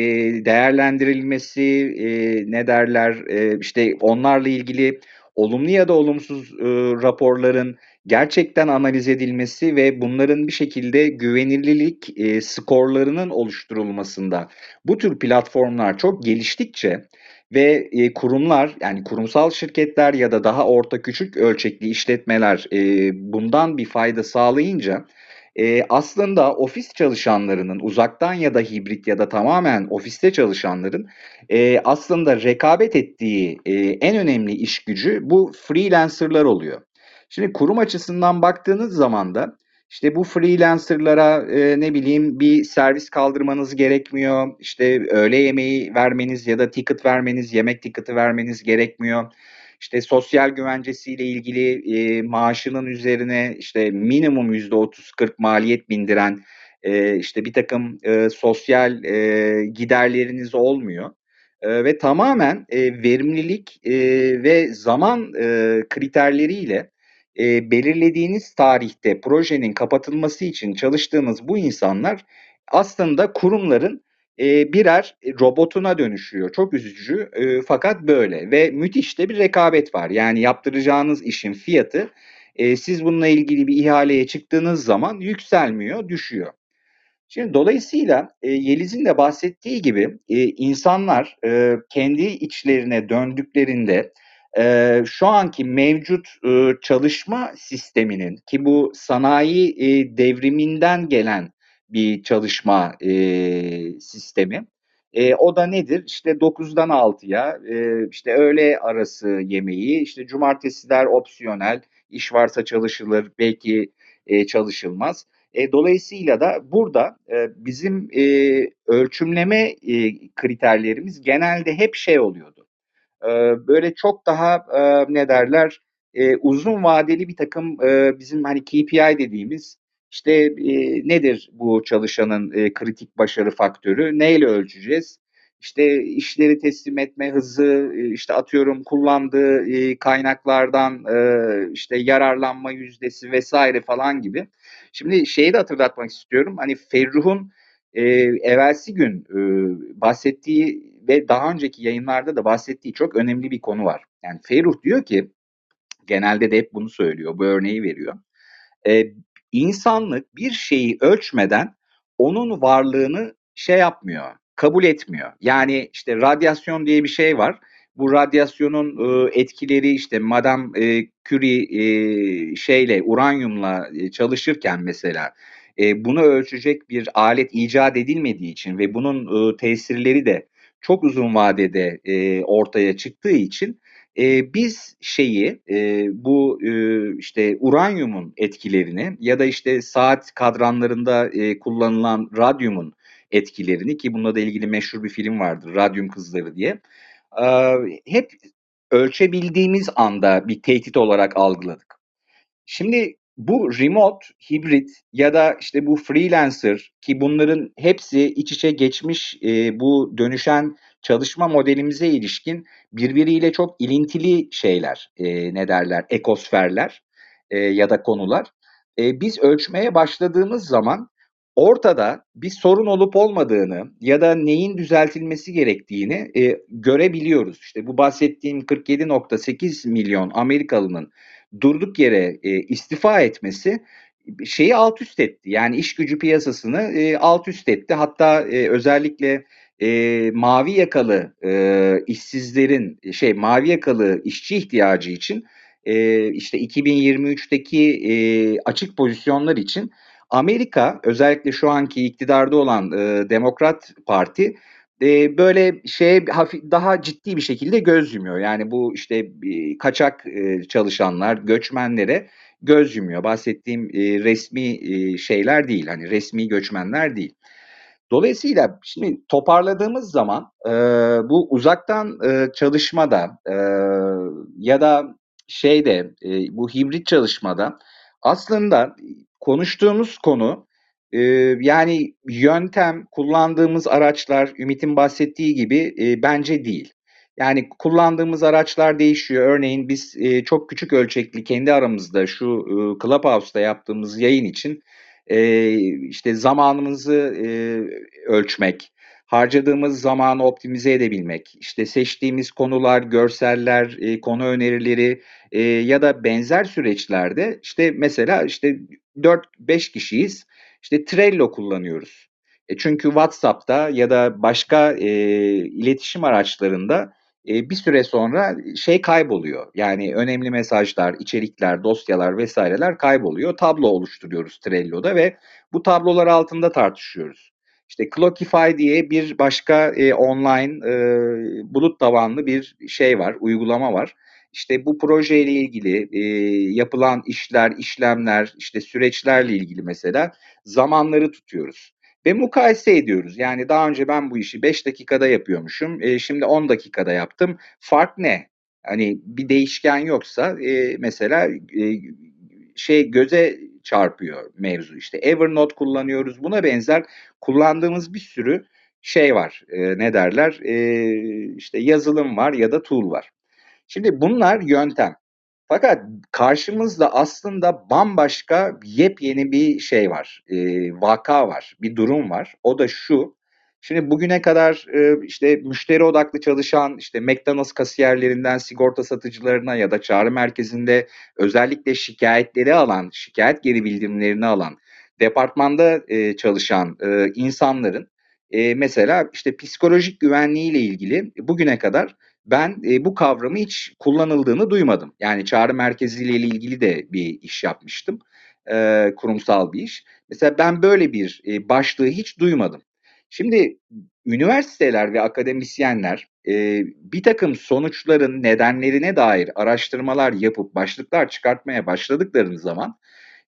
değerlendirilmesi, e, ne derler e, işte onlarla ilgili olumlu ya da olumsuz e, raporların gerçekten analiz edilmesi ve bunların bir şekilde güvenilirlik e, skorlarının oluşturulmasında bu tür platformlar çok geliştikçe ve e, kurumlar yani kurumsal şirketler ya da daha orta küçük ölçekli işletmeler e, bundan bir fayda sağlayınca e, aslında ofis çalışanlarının uzaktan ya da hibrit ya da tamamen ofiste çalışanların e, aslında rekabet ettiği e, en önemli iş gücü bu freelancerlar oluyor. Şimdi kurum açısından baktığınız zaman da işte bu freelancerlara e, ne bileyim bir servis kaldırmanız gerekmiyor. İşte öğle yemeği vermeniz ya da ticket vermeniz, yemek ticket'ı vermeniz gerekmiyor. İşte sosyal güvencesiyle ilgili e, maaşının üzerine işte minimum yüzde otuz kırk maliyet bindiren e, işte bir takım e, sosyal e, giderleriniz olmuyor. E, ve tamamen e, verimlilik e, ve zaman e, kriterleriyle e, belirlediğiniz tarihte projenin kapatılması için çalıştığınız bu insanlar aslında kurumların e, birer robotuna dönüşüyor. Çok üzücü e, fakat böyle ve müthiş de bir rekabet var. Yani yaptıracağınız işin fiyatı e, siz bununla ilgili bir ihaleye çıktığınız zaman yükselmiyor, düşüyor. Şimdi dolayısıyla e, Yeliz'in de bahsettiği gibi e, insanlar kendi içlerine döndüklerinde şu anki mevcut çalışma sisteminin ki bu sanayi devriminden gelen bir çalışma e, sistemi. E, o da nedir? İşte 9'dan 6'ya e, işte öğle arası yemeği, işte cumartesiler opsiyonel, iş varsa çalışılır, belki e, çalışılmaz. E, dolayısıyla da burada e, bizim e, ölçümleme e, kriterlerimiz genelde hep şey oluyordu. E, böyle çok daha e, ne derler e, uzun vadeli bir takım e, bizim hani KPI dediğimiz işte e, nedir bu çalışanın e, kritik başarı faktörü? Neyle ölçeceğiz? İşte işleri teslim etme hızı, işte atıyorum kullandığı e, kaynaklardan e, işte yararlanma yüzdesi vesaire falan gibi. Şimdi şeyi de hatırlatmak istiyorum. Hani Ferruh'un e, evvelsi gün e, bahsettiği ve daha önceki yayınlarda da bahsettiği çok önemli bir konu var. Yani Ferruh diyor ki genelde de hep bunu söylüyor. Bu örneği veriyor. E, insanlık bir şeyi ölçmeden onun varlığını şey yapmıyor, kabul etmiyor. Yani işte radyasyon diye bir şey var. Bu radyasyonun e, etkileri işte Madame e, Curie e, şeyle uranyumla e, çalışırken mesela bunu ölçecek bir alet icat edilmediği için ve bunun e, tesirleri de çok uzun vadede ortaya çıktığı için e, biz şeyi e, bu e, işte uranyumun etkilerini ya da işte saat kadranlarında e, kullanılan radyumun etkilerini ki bununla da ilgili meşhur bir film vardır Radyum Kızları diye e, hep ölçebildiğimiz anda bir tehdit olarak algıladık. Şimdi bu remote, hibrit ya da işte bu freelancer ki bunların hepsi iç içe geçmiş e, bu dönüşen çalışma modelimize ilişkin birbiriyle çok ilintili şeyler, e, ne derler, ekosferler e, ya da konular. E, biz ölçmeye başladığımız zaman ortada bir sorun olup olmadığını ya da neyin düzeltilmesi gerektiğini e, görebiliyoruz. İşte bu bahsettiğim 47.8 milyon Amerikalının durduk yere e, istifa etmesi şeyi alt üst etti. Yani iş gücü piyasasını e, alt üst etti. Hatta e, özellikle e, mavi yakalı e, işsizlerin şey mavi yakalı işçi ihtiyacı için e, işte 2023'teki e, açık pozisyonlar için Amerika özellikle şu anki iktidarda olan e, Demokrat Parti böyle şey hafif daha ciddi bir şekilde göz yumuyor. Yani bu işte kaçak çalışanlar, göçmenlere göz yumuyor. Bahsettiğim resmi şeyler değil. Hani resmi göçmenler değil. Dolayısıyla şimdi toparladığımız zaman bu uzaktan çalışmada ya da şeyde bu hibrit çalışmada aslında konuştuğumuz konu e, yani yöntem, kullandığımız araçlar Ümit'in bahsettiği gibi e, bence değil. Yani kullandığımız araçlar değişiyor. Örneğin biz e, çok küçük ölçekli kendi aramızda şu e, Clubhouse'da yaptığımız yayın için e, işte zamanımızı e, ölçmek, harcadığımız zamanı optimize edebilmek, işte seçtiğimiz konular, görseller, e, konu önerileri e, ya da benzer süreçlerde işte mesela işte 4-5 kişiyiz, işte Trello kullanıyoruz. E çünkü WhatsApp'ta ya da başka e, iletişim araçlarında e, bir süre sonra şey kayboluyor. Yani önemli mesajlar, içerikler, dosyalar vesaireler kayboluyor. Tablo oluşturuyoruz Trello'da ve bu tablolar altında tartışıyoruz. İşte Clockify diye bir başka e, online e, bulut tabanlı bir şey var, uygulama var. İşte bu projeyle ilgili e, yapılan işler, işlemler, işte süreçlerle ilgili mesela zamanları tutuyoruz ve mukayese ediyoruz. Yani daha önce ben bu işi 5 dakikada yapıyormuşum. E, şimdi 10 dakikada yaptım. Fark ne? Hani bir değişken yoksa e, mesela e, şey göze çarpıyor mevzu. İşte Evernote kullanıyoruz. Buna benzer kullandığımız bir sürü şey var. E, ne derler? E, işte yazılım var ya da tool var. Şimdi bunlar yöntem. Fakat karşımızda aslında bambaşka yepyeni bir şey var, eee, vaka var, bir durum var. O da şu, şimdi bugüne kadar, eee, işte müşteri odaklı çalışan, işte McDonald's kasiyerlerinden sigorta satıcılarına ya da çağrı merkezinde özellikle şikayetleri alan, şikayet geri bildirimlerini alan, departmanda, eee, çalışan, eee, insanların, eee, mesela işte psikolojik güvenliğiyle ilgili bugüne kadar ben e, bu kavramı hiç kullanıldığını duymadım. Yani çağrı merkeziyle ilgili de bir iş yapmıştım. E, kurumsal bir iş. Mesela ben böyle bir e, başlığı hiç duymadım. Şimdi üniversiteler ve akademisyenler e, bir takım sonuçların nedenlerine dair araştırmalar yapıp başlıklar çıkartmaya başladıklarını zaman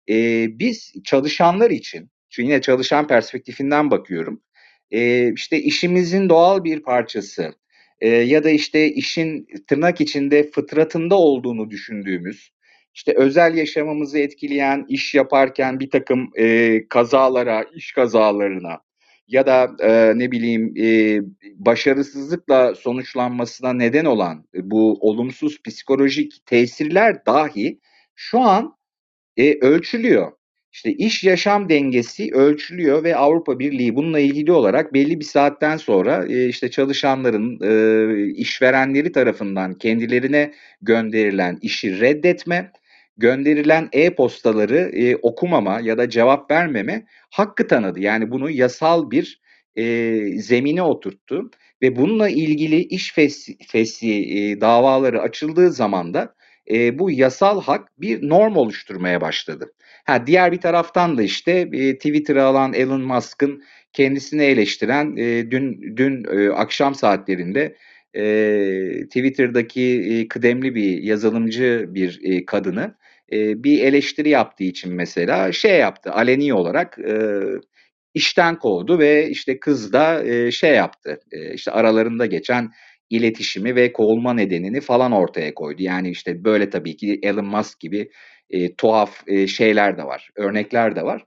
e, biz çalışanlar için, çünkü yine çalışan perspektifinden bakıyorum, e, işte işimizin doğal bir parçası, e, ya da işte işin tırnak içinde fıtratında olduğunu düşündüğümüz, işte özel yaşamımızı etkileyen iş yaparken bir takım e, kazalara, iş kazalarına ya da e, ne bileyim e, başarısızlıkla sonuçlanmasına neden olan bu olumsuz psikolojik tesirler dahi şu an e, ölçülüyor. İşte iş yaşam dengesi ölçülüyor ve Avrupa Birliği bununla ilgili olarak belli bir saatten sonra e, işte çalışanların e, işverenleri tarafından kendilerine gönderilen işi reddetme, gönderilen e-postaları e, okumama ya da cevap vermeme hakkı tanıdı. Yani bunu yasal bir zemine oturttu ve bununla ilgili iş e, davaları açıldığı zaman da bu yasal hak bir norm oluşturmaya başladı. Ha, diğer bir taraftan da işte e, Twitter'ı alan Elon Musk'ın kendisini eleştiren e, dün dün e, akşam saatlerinde e, Twitter'daki e, kıdemli bir yazılımcı bir e, kadını e, bir eleştiri yaptığı için mesela şey yaptı aleni olarak e, işten kovdu ve işte kız da e, şey yaptı e, işte aralarında geçen iletişimi ve kovulma nedenini falan ortaya koydu. Yani işte böyle tabii ki Elon Musk gibi e, tuhaf e, şeyler de var, örnekler de var.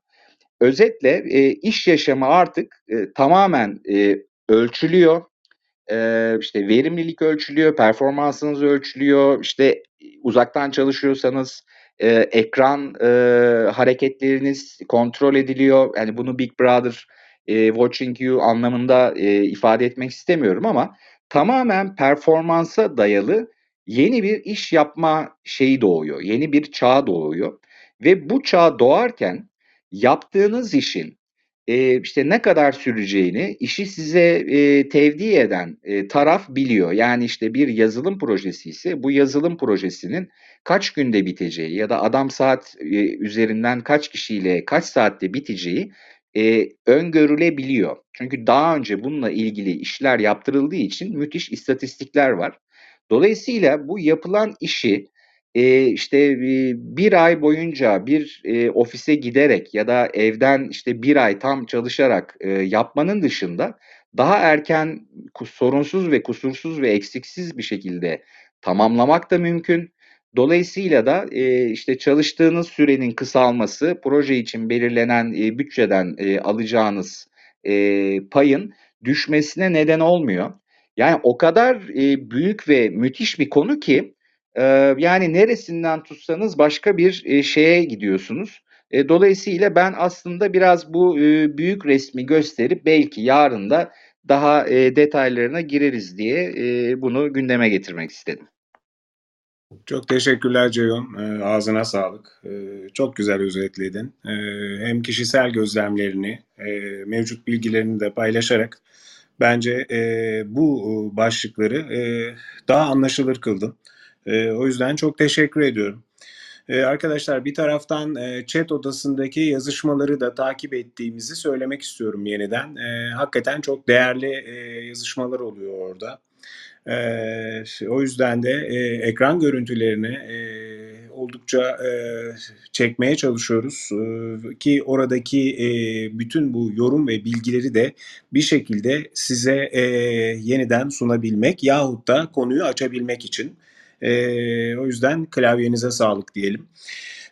Özetle e, iş yaşamı artık e, tamamen e, ölçülüyor. E, işte verimlilik ölçülüyor, performansınız ölçülüyor. İşte uzaktan çalışıyorsanız e, ekran e, hareketleriniz kontrol ediliyor. Yani bunu Big Brother e, watching you anlamında e, ifade etmek istemiyorum ama tamamen performansa dayalı yeni bir iş yapma şeyi doğuyor. Yeni bir çağ doğuyor. Ve bu çağ doğarken yaptığınız işin e, işte ne kadar süreceğini işi size e, tevdi eden e, taraf biliyor. Yani işte bir yazılım projesi ise bu yazılım projesinin kaç günde biteceği ya da adam saat e, üzerinden kaç kişiyle kaç saatte biteceği e, öngörülebiliyor. Çünkü daha önce bununla ilgili işler yaptırıldığı için müthiş istatistikler var. Dolayısıyla bu yapılan işi işte bir ay boyunca bir ofise giderek ya da evden işte bir ay tam çalışarak yapmanın dışında daha erken sorunsuz ve kusursuz ve eksiksiz bir şekilde tamamlamak da mümkün. Dolayısıyla da işte çalıştığınız sürenin kısalması, proje için belirlenen bütçeden alacağınız payın düşmesine neden olmuyor. Yani o kadar e, büyük ve müthiş bir konu ki e, yani neresinden tutsanız başka bir e, şeye gidiyorsunuz. E, dolayısıyla ben aslında biraz bu e, büyük resmi gösterip belki yarın da daha e, detaylarına gireriz diye e, bunu gündeme getirmek istedim. Çok teşekkürler Ceyhun. E, ağzına sağlık. E, çok güzel özetledin. E, hem kişisel gözlemlerini, e, mevcut bilgilerini de paylaşarak bence e, bu başlıkları e, daha anlaşılır kıldın. E, o yüzden çok teşekkür ediyorum. Ee, arkadaşlar bir taraftan e, chat odasındaki yazışmaları da takip ettiğimizi söylemek istiyorum yeniden. E, hakikaten çok değerli e, yazışmalar oluyor orada. E, o yüzden de e, ekran görüntülerini e, oldukça e, çekmeye çalışıyoruz e, ki oradaki e, bütün bu yorum ve bilgileri de bir şekilde size e, yeniden sunabilmek yahut da konuyu açabilmek için. E, o yüzden klavyenize sağlık diyelim.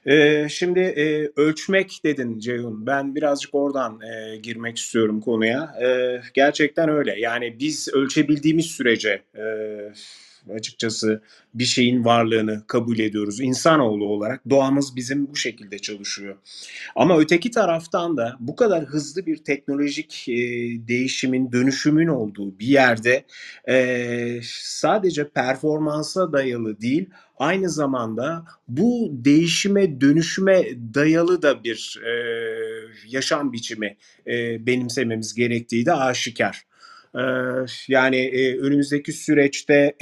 E, şimdi e, ölçmek dedin Ceyhun. Ben birazcık oradan e, girmek istiyorum konuya. E, gerçekten öyle. Yani biz ölçebildiğimiz sürece e, açıkçası bir şeyin varlığını kabul ediyoruz. İnsanoğlu olarak doğamız bizim bu şekilde çalışıyor. Ama öteki taraftan da bu kadar hızlı bir teknolojik e, değişimin, dönüşümün olduğu bir yerde e, sadece performansa dayalı değil, aynı zamanda bu değişime, dönüşüme dayalı da bir e, yaşam biçimi e, benimsememiz gerektiği de aşikar. Yani önümüzdeki süreçte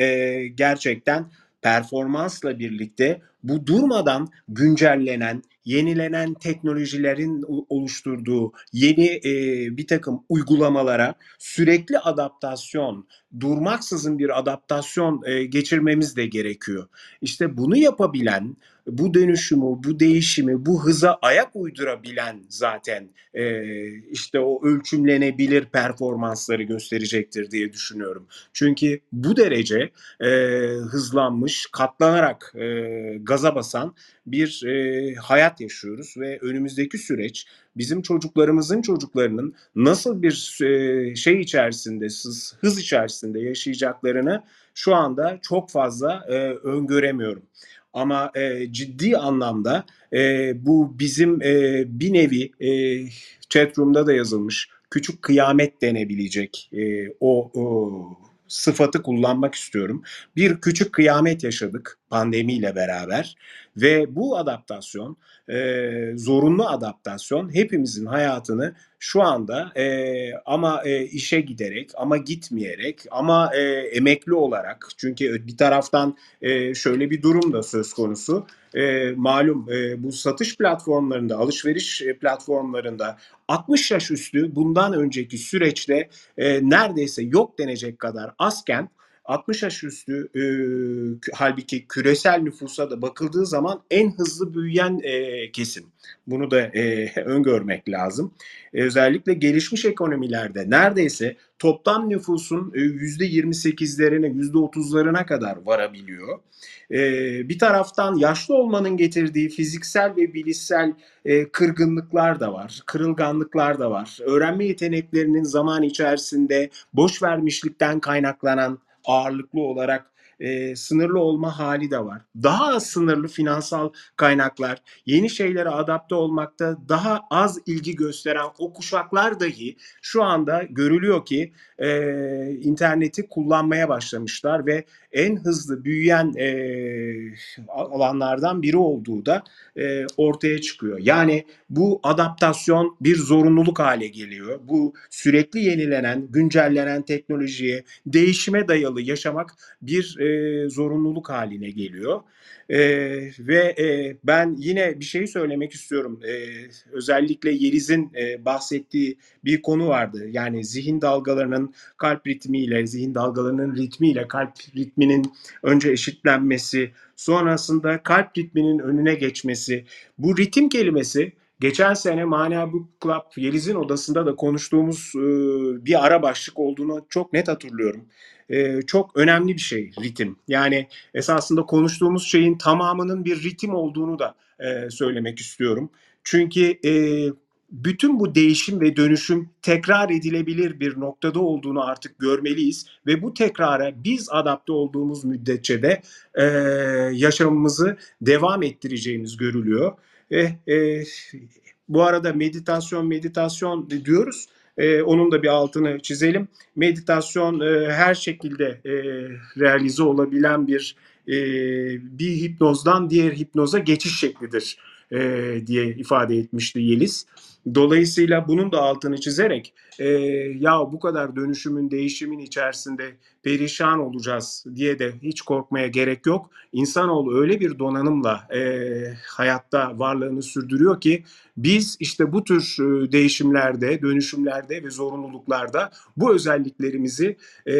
gerçekten performansla birlikte bu durmadan güncellenen, yenilenen teknolojilerin oluşturduğu yeni e, bir takım uygulamalara sürekli adaptasyon, durmaksızın bir adaptasyon e, geçirmemiz de gerekiyor. İşte bunu yapabilen, bu dönüşümü, bu değişimi, bu hıza ayak uydurabilen zaten e, işte o ölçümlenebilir performansları gösterecektir diye düşünüyorum. Çünkü bu derece e, hızlanmış, katlanarak e, gaza basan bir e, hayat yaşıyoruz ve önümüzdeki süreç bizim çocuklarımızın çocuklarının nasıl bir e, şey içerisinde, hız, içerisinde yaşayacaklarını şu anda çok fazla e, öngöremiyorum. Ama e, ciddi anlamda e, bu bizim e, bir nevi e, chatroom'da da yazılmış küçük kıyamet denebilecek e, o, o sıfatı kullanmak istiyorum. Bir küçük kıyamet yaşadık pandemiyle beraber ve bu adaptasyon, e, zorunlu adaptasyon hepimizin hayatını şu anda e, ama e, işe giderek ama gitmeyerek ama e, emekli olarak çünkü bir taraftan e, şöyle bir durum da söz konusu. E, malum e, bu satış platformlarında, alışveriş platformlarında 60 yaş üstü bundan önceki süreçte e, neredeyse yok denecek kadar azken 60 yaş üstü e, halbuki küresel nüfusa da bakıldığı zaman en hızlı büyüyen e, kesim. Bunu da e, öngörmek lazım. E, özellikle gelişmiş ekonomilerde neredeyse toplam nüfusun e, %28'lerine, %30'larına kadar varabiliyor. E, bir taraftan yaşlı olmanın getirdiği fiziksel ve bilişsel e, kırgınlıklar da var, kırılganlıklar da var. Öğrenme yeteneklerinin zaman içerisinde boş vermişlikten kaynaklanan ağırlıklı olarak e, sınırlı olma hali de var. Daha az sınırlı finansal kaynaklar, yeni şeylere adapte olmakta daha az ilgi gösteren o kuşaklar dahi şu anda görülüyor ki e, interneti kullanmaya başlamışlar ve en hızlı büyüyen e, alanlardan biri olduğu da e, ortaya çıkıyor. Yani bu adaptasyon bir zorunluluk hale geliyor. Bu sürekli yenilenen, güncellenen teknolojiye, değişime dayalı yaşamak bir e, zorunluluk haline geliyor. E, ve e, ben yine bir şey söylemek istiyorum. E, özellikle Yeliz'in e, bahsettiği bir konu vardı. Yani zihin dalgalarının kalp ritmiyle, zihin dalgalarının ritmiyle kalp ritminin önce eşitlenmesi, sonrasında kalp ritminin önüne geçmesi. Bu ritim kelimesi geçen sene Mania Book Club Yeliz'in odasında da konuştuğumuz e, bir ara başlık olduğunu çok net hatırlıyorum. E, çok önemli bir şey ritim. Yani esasında konuştuğumuz şeyin tamamının bir ritim olduğunu da e, söylemek istiyorum. Çünkü e, bütün bu değişim ve dönüşüm tekrar edilebilir bir noktada olduğunu artık görmeliyiz ve bu tekrara biz adapte olduğumuz müddetçe de e, yaşamımızı devam ettireceğimiz görülüyor. E, bu arada meditasyon meditasyon diyoruz. E, onun da bir altını çizelim. Meditasyon e, her şekilde e, realize olabilen bir e, bir hipnozdan diğer hipnoza geçiş şeklidir e, diye ifade etmişti Yeliz. Dolayısıyla bunun da altını çizerek e, ya bu kadar dönüşümün, değişimin içerisinde perişan olacağız diye de hiç korkmaya gerek yok. İnsanoğlu öyle bir donanımla e, hayatta varlığını sürdürüyor ki biz işte bu tür e, değişimlerde, dönüşümlerde ve zorunluluklarda bu özelliklerimizi e,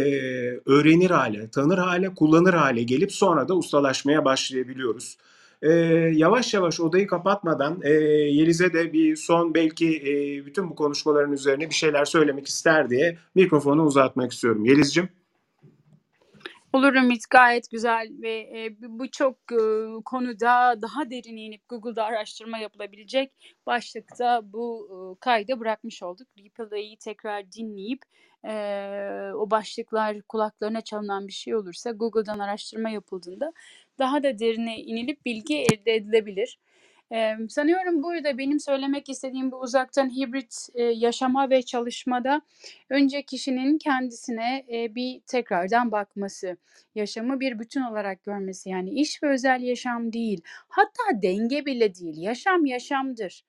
öğrenir hale, tanır hale, kullanır hale gelip sonra da ustalaşmaya başlayabiliyoruz e, yavaş yavaş odayı kapatmadan e, Yeliz'e de bir son belki e, bütün bu konuşmaların üzerine bir şeyler söylemek ister diye mikrofonu uzatmak istiyorum. Yeliz'cim. Olur Ümit gayet güzel ve e, bu çok e, konuda daha derin inip Google'da araştırma yapılabilecek başlıkta bu e, kaydı bırakmış olduk. Replay'i tekrar dinleyip e, o başlıklar kulaklarına çalınan bir şey olursa Google'dan araştırma yapıldığında daha da derine inilip bilgi elde edilebilir. Ee, sanıyorum burada benim söylemek istediğim bu uzaktan hibrit e, yaşama ve çalışmada önce kişinin kendisine e, bir tekrardan bakması, yaşamı bir bütün olarak görmesi yani iş ve özel yaşam değil, hatta denge bile değil, yaşam yaşamdır.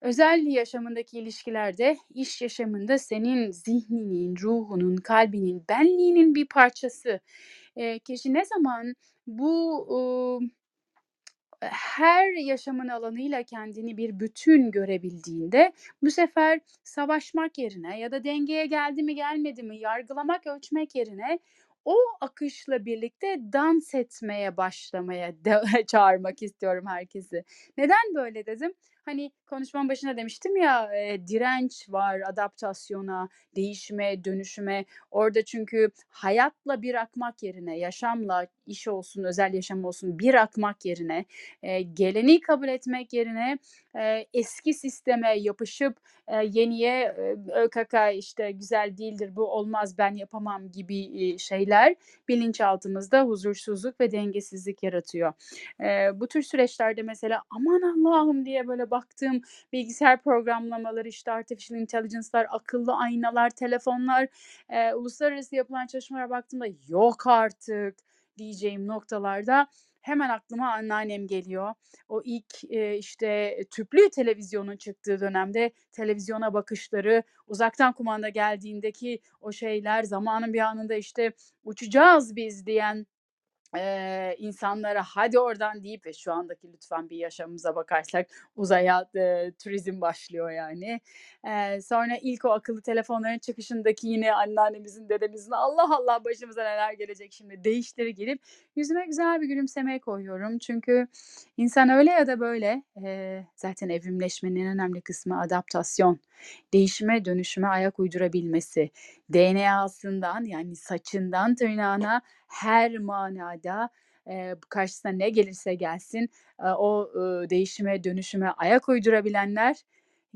Özel yaşamındaki ilişkilerde, iş yaşamında senin zihninin, ruhunun, kalbinin, benliğinin bir parçası. E, kişi ne zaman bu ıı, her yaşamın alanıyla kendini bir bütün görebildiğinde bu sefer savaşmak yerine ya da dengeye geldi mi gelmedi mi yargılamak ölçmek yerine o akışla birlikte dans etmeye başlamaya de, çağırmak istiyorum herkesi. Neden böyle dedim? Hani konuşmanın başında demiştim ya e, direnç var adaptasyona, değişime, dönüşüme. Orada çünkü hayatla bir akmak yerine, yaşamla, iş olsun, özel yaşam olsun bir akmak yerine, e, geleni kabul etmek yerine eski sisteme yapışıp yeniye e, ÖKK işte güzel değildir, bu olmaz, ben yapamam gibi e, şeyler bilinçaltımızda huzursuzluk ve dengesizlik yaratıyor. Bu tür süreçlerde mesela aman Allah'ım diye böyle baktığım bilgisayar programlamaları, işte artificial intelligence'lar, akıllı aynalar, telefonlar, uluslararası yapılan çalışmalara baktığımda yok artık diyeceğim noktalarda hemen aklıma anneannem geliyor. O ilk e, işte tüplü televizyonun çıktığı dönemde televizyona bakışları, uzaktan kumanda geldiğindeki o şeyler, zamanın bir anında işte uçacağız biz diyen Eee, insanlara hadi oradan deyip ve şu andaki lütfen bir yaşamımıza bakarsak uzaya, eee, turizm başlıyor yani. Eee, sonra ilk o akıllı telefonların çıkışındaki yine anneannemizin, dedemizin Allah Allah başımıza neler gelecek şimdi değişleri gelip yüzüme güzel bir gülümseme koyuyorum. Çünkü insan öyle ya da böyle, eee, zaten evrimleşmenin en önemli kısmı adaptasyon. Değişime, dönüşüme ayak uydurabilmesi. DNA'sından yani saçından tırnağına her manada e, karşısına ne gelirse gelsin e, o e, değişime dönüşüme ayak uydurabilenler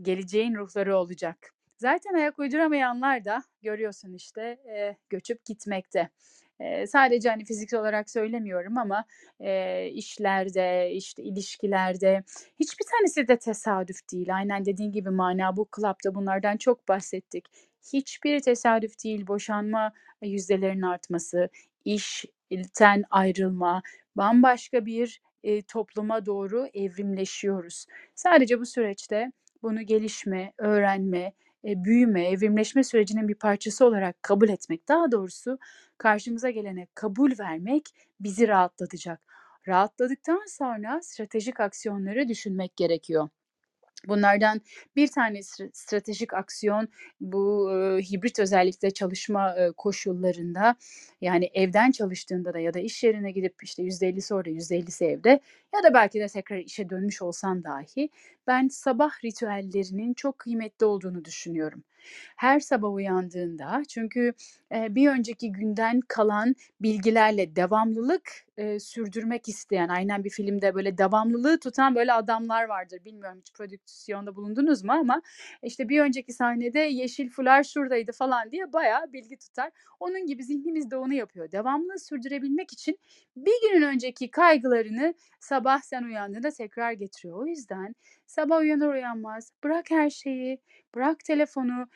geleceğin ruhları olacak. Zaten ayak uyduramayanlar da görüyorsun işte e, göçüp gitmekte. Sadece, hani, fiziksel olarak söylemiyorum ama, eee, işlerde, işte, ilişkilerde hiçbir tanesi de tesadüf değil. Aynen dediğin gibi Mana Book Club'da bunlardan çok bahsettik. Hiçbiri tesadüf değil. Boşanma yüzdelerinin artması, işten ayrılma, bambaşka bir, eee, topluma doğru evrimleşiyoruz. Sadece bu süreçte bunu gelişme, öğrenme, eee, büyüme, evrimleşme sürecinin bir parçası olarak kabul etmek, daha doğrusu karşımıza gelene kabul vermek bizi rahatlatacak. Rahatladıktan sonra stratejik aksiyonları düşünmek gerekiyor. Bunlardan bir tanesi stratejik aksiyon bu, ııı, hibrit özellikle çalışma, eee, koşullarında, yani evden çalıştığında da ya da iş yerine gidip, işte, %50'si orada, %50'si evde ya da belki de tekrar işe dönmüş olsan dahi ben sabah ritüellerinin çok kıymetli olduğunu düşünüyorum. Her sabah uyandığında çünkü, bir önceki günden kalan bilgilerle devamlılık, sürdürmek isteyen, aynen bir filmde böyle devamlılığı tutan böyle adamlar vardır. Bilmiyorum hiç prodüksiyonda bulundunuz mu ama, işte, bir önceki sahnede yeşil fular şuradaydı falan diye bayağı bilgi tutar. Onun gibi zihnimiz de onu yapıyor. Devamlılığı sürdürebilmek için bir gün önceki kaygılarını sabah sen uyandığında tekrar getiriyor. O yüzden sabah uyanır uyanmaz bırak her şeyi, bırak telefonu.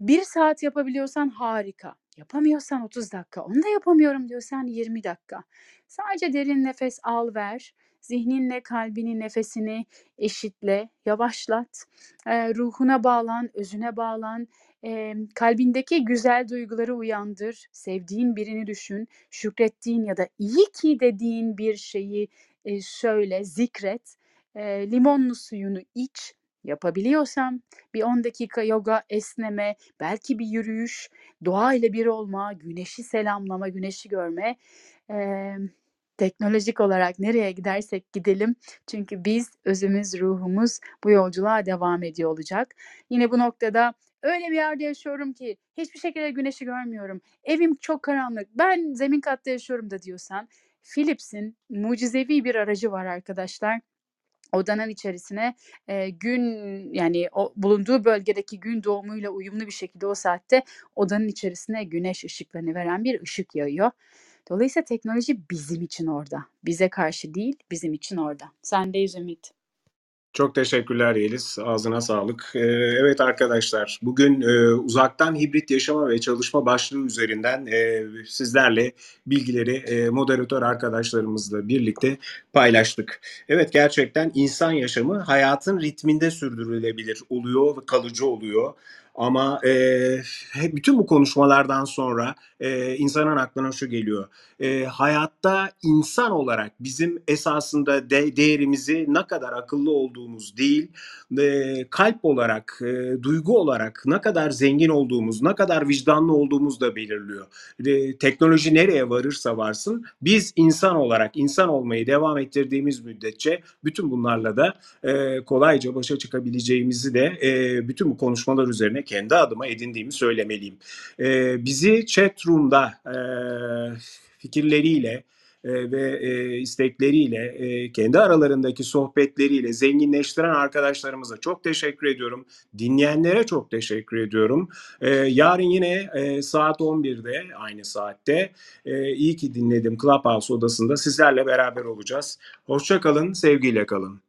1 saat yapabiliyorsan harika. Yapamıyorsan 30 dakika. Onu da yapamıyorum diyorsan 20 dakika. Sadece derin nefes al ver. Zihninle kalbinin nefesini eşitle, yavaşlat. Eee, ruhuna bağlan, özüne bağlan. Emm, kalbindeki güzel duyguları uyandır. Sevdiğin birini düşün. Şükrettiğin ya da iyi ki dediğin bir şeyi, eee, söyle, zikret. Eee, limonlu suyunu iç. Yapabiliyorsan bir 10 dakika yoga, esneme, belki bir yürüyüş, doğayla bir olma, güneşi selamlama, güneşi görme. Emm, teknolojik olarak nereye gidersek gidelim çünkü biz, özümüz, ruhumuz bu yolculuğa devam ediyor olacak. Yine bu noktada öyle bir yerde yaşıyorum ki hiçbir şekilde güneşi görmüyorum. Evim çok karanlık. Ben zemin katta yaşıyorum da diyorsan Philips'in mucizevi bir aracı var arkadaşlar. Odanın içerisine, eee, gün yani o bulunduğu bölgedeki gün doğumuyla uyumlu bir şekilde o saatte odanın içerisine güneş ışıklarını veren bir ışık yayıyor. Dolayısıyla teknoloji bizim için orada. Bize karşı değil, bizim için orada. Sendeyiz Ümit. Çok teşekkürler Yeliz. Ağzına sağlık. Eee, evet arkadaşlar, bugün, eee, uzaktan hibrit yaşama ve çalışma başlığı üzerinden, eee, sizlerle bilgileri, eee, moderatör arkadaşlarımızla birlikte paylaştık. Evet, gerçekten insan yaşamı hayatın ritminde sürdürülebilir oluyor ve kalıcı oluyor. Ama, he bütün bu konuşmalardan sonra, eee, insanın aklına şu geliyor: Eee, hayatta insan olarak bizim esasında de değerimizi ne kadar akıllı olduğumuz değil, eee, kalp olarak, eee, duygu olarak ne kadar zengin olduğumuz, ne kadar vicdanlı olduğumuz da belirliyor. Eee, teknoloji nereye varırsa varsın biz insan olarak insan olmayı devam ettirdiğimiz müddetçe bütün bunlarla da, eee, kolayca başa çıkabileceğimizi de, eee, bütün bu konuşmalar üzerine kendi adıma edindiğimi söylemeliyim. Eee, bizi chat room'da, eee, fikirleriyle, eee, ve, eee, istekleriyle, eee, kendi aralarındaki sohbetleriyle zenginleştiren arkadaşlarımıza çok teşekkür ediyorum. Dinleyenlere çok teşekkür ediyorum. Eee, yarın yine, eee, saat 11'de aynı saatte, eee, İyi ki Dinledim Clubhouse odasında sizlerle beraber olacağız. Hoşça kalın, sevgiyle kalın.